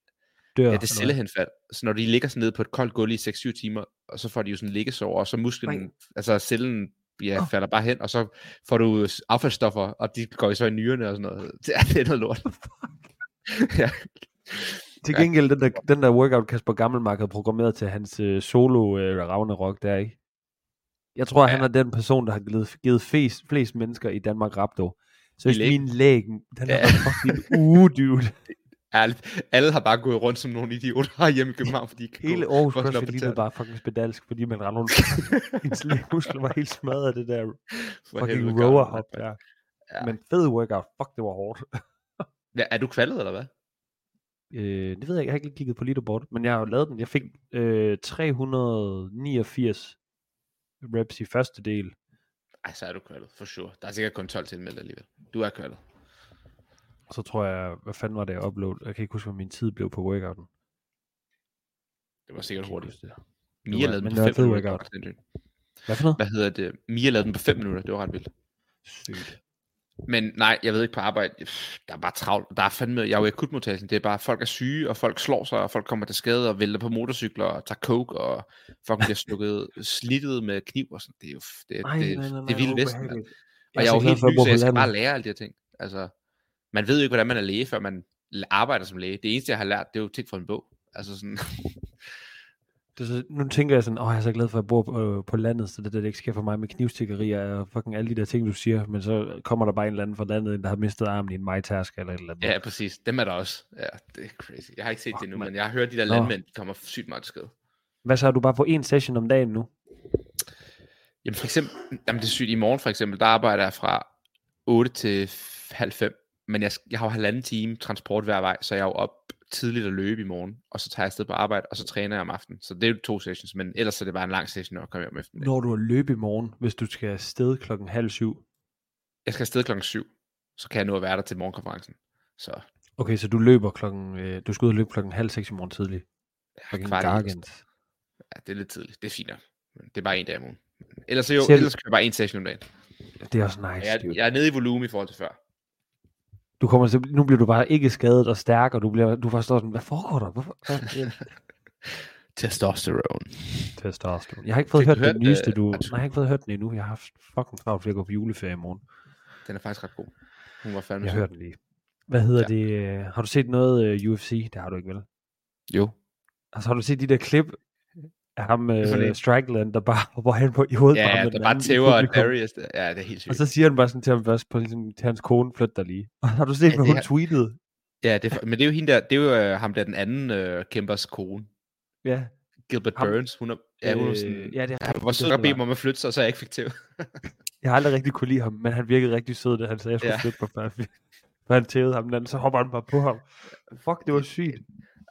Dør, ja, det er cellehenfald. Så når de ligger sådan nede på et koldt gulv i 6-7 timer, og så får de jo sådan liggesår, og så musklen, Nej. altså cellen, ja, Åh. falder bare hen, og så får du affaldsstoffer, og de går så i nyrerne og sådan noget. Det er, det er noget lort. ja. Til Ja. gengæld, den der, den der workout, Kasper Gammelmark havde programmeret til hans øh, solo øh, Ragnarok der, ikke? Jeg tror, ja. han Ja. er den person, der har givet, givet flest, flest mennesker i Danmark Rapdo. Så hvis min læg, den har Ja. fucking uge, dude. Ærligt. Alle har bare gået rundt som nogle idioter hjemme i København, fordi de Hele Aarhus CrossFit lignede bare fucking spedalsk, fordi man rendte rundt. Hendes lægmuskler var helt smadret af det der For fucking rower hop der. Ja. Men fed workout. Fuck, det var hårdt. Ja, er du kvalet, eller hvad? Øh, det ved jeg ikke, jeg har ikke lige kigget på leaderboard, men jeg har jo lavet den. Jeg fik øh, 389 reps i første del. Ej, så er du kvaldet, for sure. Der er sikkert kun 12 tilmeldt alligevel. Du er kvaldet. Og så tror jeg, hvad fanden var det, jeg upload? Jeg kan ikke huske, hvad min tid blev på workouten. Det var sikkert hurtigt. det. Mia lavede den på var 5 fed minutter. workout. Hvad for noget? Hvad hedder det? Mia lavede den på 5 minutter. Det var ret vildt. Sygt. Men nej, jeg ved ikke på arbejde. Der er bare travlt. Der er fandme, jeg er jo i akutmodtagelsen. Det er bare, folk er syge, og folk slår sig, og folk kommer til skade, og vælter på motorcykler, og tager coke, og folk bliver slukket, slittet med kniv og sådan. Det er jo det, Nej, det, nej, nej, det er nej, vildt vesten. Og jeg er jo helt ny, så jeg skal bare lære alle de her ting. Altså, man ved jo ikke, hvordan man er læge, før man arbejder som læge. Det eneste, jeg har lært, det er jo ting fra en bog. Altså sådan, Det så, nu tænker jeg sådan, åh, jeg er så glad for, at jeg bor på, øh, på landet, så det, der det ikke sker for mig med knivstikkerier og fucking alle de der ting, du siger, men så kommer der bare en eller anden fra landet, der har mistet armen i en majtærsk eller et eller andet. ja, præcis. Dem er der også. Ja, det er crazy. Jeg har ikke set Fuck, det nu, mand. men jeg har hørt de der Nå. landmænd, de kommer sygt meget skade. Hvad så, har du bare på en session om dagen nu? Jamen for eksempel, jamen det er sygt, i morgen for eksempel, der arbejder jeg fra 8 til halv 5, men jeg, jeg har jo halvanden time transport hver vej, så jeg er jo op tidligt at løbe i morgen, og så tager jeg afsted på arbejde, og så træner jeg om aftenen. Så det er jo to sessions, men ellers er det bare en lang session, når jeg kommer hjem eftermiddagen. Når du er løb i morgen, hvis du skal afsted klokken halv syv. Jeg skal afsted klokken 7, så kan jeg nå at være der til morgenkonferencen. Så Okay, så du løber klokken, øh, du skal ud og løbe klokken halv seks i morgen tidlig. Klokken kvart i. Ja, det er lidt tidligt. Det er fint nok. Det er bare en dag om ugen. Ellers, jo, du- ellers kører jeg bare en session om dagen. Det er også nice, Jeg, jeg er nede i volumen i forhold til før. Du kommer til, nu bliver du bare ikke skadet og stærk, og du, bliver, du forstår sådan, hvad foregår der? Hvorfor? Testosterone. Testosteron. Jeg har ikke fået Fik hørt den hørt, nyeste, øh, du... Nej, jeg har ikke fået hørt den endnu. Jeg har haft fucking travlt, for jeg går på juleferie i morgen. Den er faktisk ret god. Hun var fandme Jeg hørte den lige. Hvad hedder Ja. det? øh, Har du set noget uh, UFC? Det har du ikke, vel? Jo. Altså, har du set de der klip ham for en? Strickland, der bare hopper hen på i hovedet Ja, ham der den bare tæver? Darius. der. Ja, det er helt sygt. Og så siger han bare sådan til ham først, på, ligesom, til hans kone, flyt dig lige. Og har du set, Ja, hvad hun er- tweetede? Ja, det er, for- men det er jo hende der, det er jo øh, ham der den anden øh, kæmpers kone. Ja, Gilbert Ham- Burns. Hun er, ja, hun er sådan, øh, ja, det er han var sød at bede mig om at flytte sig, så jeg ikke fik til. Jeg har aldrig rigtig kunne lide ham, men han virkede rigtig sød, da han sagde, at jeg skulle Ja. flytte mig, før han, han tævede ham den så hopper han bare på ham. Fuck, det var sygt.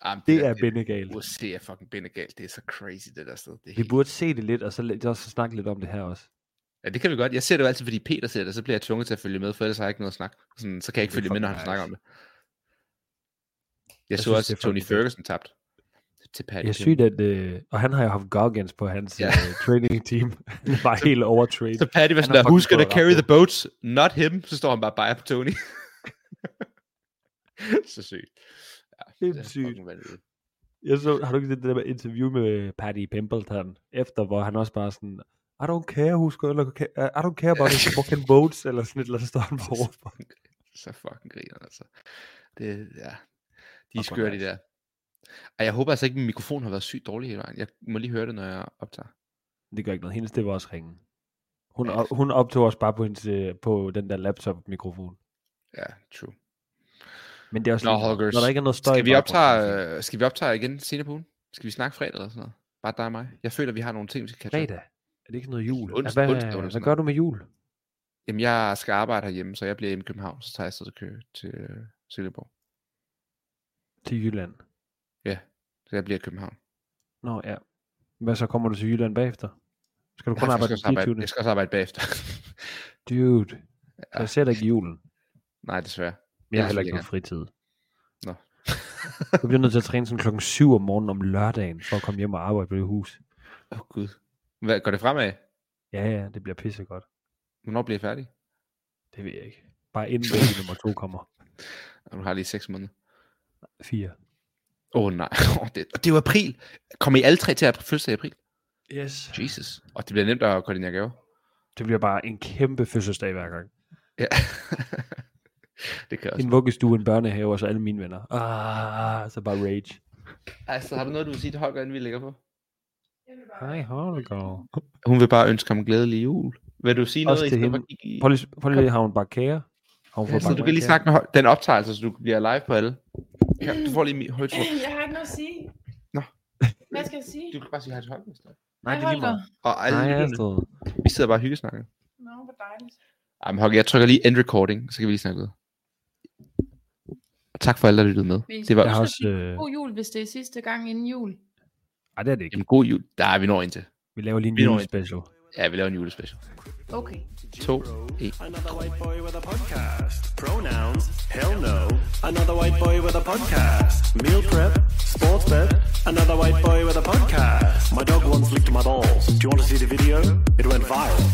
Jamen, Det der- er bindegalt. UFC er fucking bindegalt. Det er så crazy, det der sted. Det Vi helt... burde se det lidt, og så, lidt- også snakke lidt om det her også. Ja, det kan vi godt. Jeg ser det jo altid, fordi Peter ser det, så bliver jeg tvunget til at følge med, for ellers har jeg ikke noget at snakke. Sådan, så kan jeg ikke Det følge med, når han snakker om det. Jeg, Jeg så synes, også, det er Tony. Ferguson tabte til Paddy Det er Pimblett. sygt, at... Øh, og han har jo haft Goggins på hans Ja. uh, training team. Han bare helt overtrained. Så Paddy var sådan der, who's gonna carry the boats? Not him. Så står han bare bare på Tony. så sygt. Sindssygt. Jeg så, har du ikke set det der interview med Paddy Pimpleton, efter hvor han også bare sådan, I don't care who's gonna, I don't care about his fucking votes, eller sådan et eller andet, står han bare over. Så fucking griner altså. Det, ja. De er skøre, de der. Og jeg håber altså ikke, at min mikrofon har været sygt dårlig hele vejen. Jeg må lige høre det, når jeg optager. Det gør ikke noget. Hendes, det var også ringe. Hun, Ja. op, hun optog os bare på, hendes, øh, på den der laptop-mikrofon. Ja, true. Men det er også Nå, lige Når der ikke er noget støj. Skal vi, optage, øh, skal vi optage igen senere på ugen? Skal vi snakke fredag eller sådan noget? Bare dig og mig. Jeg føler, vi har nogle ting, vi skal catch. Fredag. Er det ikke noget jul? Onsdag- hvad, onsdag hvad sådan gør du med jul? Jamen, jeg skal arbejde herhjemme, så jeg bliver hjemme i København, så tager jeg til køre til øh, Silkeborg. Til Jylland. Så jeg bliver i København. Nå ja. Hvad så kommer du til Jylland bagefter? Skal du Jeg, kun har arbejde faktisk også arbejde, 24. jeg skal også arbejde bagefter. Dude. Så Ja. jeg ser dig ikke julen. Nej, desværre. Jeg har heller ikke jeg noget fritid. Nå. Du bliver nødt til at træne sådan klokken 7 om morgenen om lørdagen, for at komme hjem og arbejde på det hus. Åh, oh, Gud. Hvad, går det fremad? Ja, ja, det bliver pissegodt. Hvornår bliver jeg færdig? Det ved jeg ikke. Bare inden baby nummer to kommer. Du har lige 6 måneder. Fire. Åh oh, nej, oh, det, og det er jo april. Kommer I alle tre til at fødselsdag i april? Yes. Jesus. Og det bliver nemt at koordinere gaver. Det bliver bare en kæmpe fødselsdag hver gang. Ja. det kan også. En vuggestue, en børnehave, og så alle mine venner. Ah, så bare rage. Altså, har du noget, du vil sige til Holger, inden vi lægger på? Hej, Holger. Hun vil bare ønske ham glædelig jul. Vil du sige Også noget, til hende. i... Prøv lige, prøv lige har hun bare kager. Har hun Ja, så du kan lige snakke med den optagelse, så du bliver live på alle. Her, du får lige højtråd. Jeg har ikke noget at sige. Nå. Hvad skal jeg sige? Du kan bare sige hej til Holger. er. Nej, det er lige meget. Og alle Nej, vi sidder bare og hyggesnakker. Nå, hvor dejligt. Ej, men Holger, jeg trykker lige end recording, så kan vi lige snakke ud. Og tak for alle, der lyttede med. Det var også, sige øh, God jul, hvis det er sidste gang inden jul. Ej, det er det ikke. Jamen, god jul. Der er vi når ind til. Vi laver lige en julespecial. Ja, vi laver en julespecial. Okay. To, en. Another white boy with a podcast. Pronouns? Hell no. Another white boy with a podcast. Meal prep? Sports bet? Another white boy with a podcast. My dog once licked my balls. Do you want to see the video? It went viral.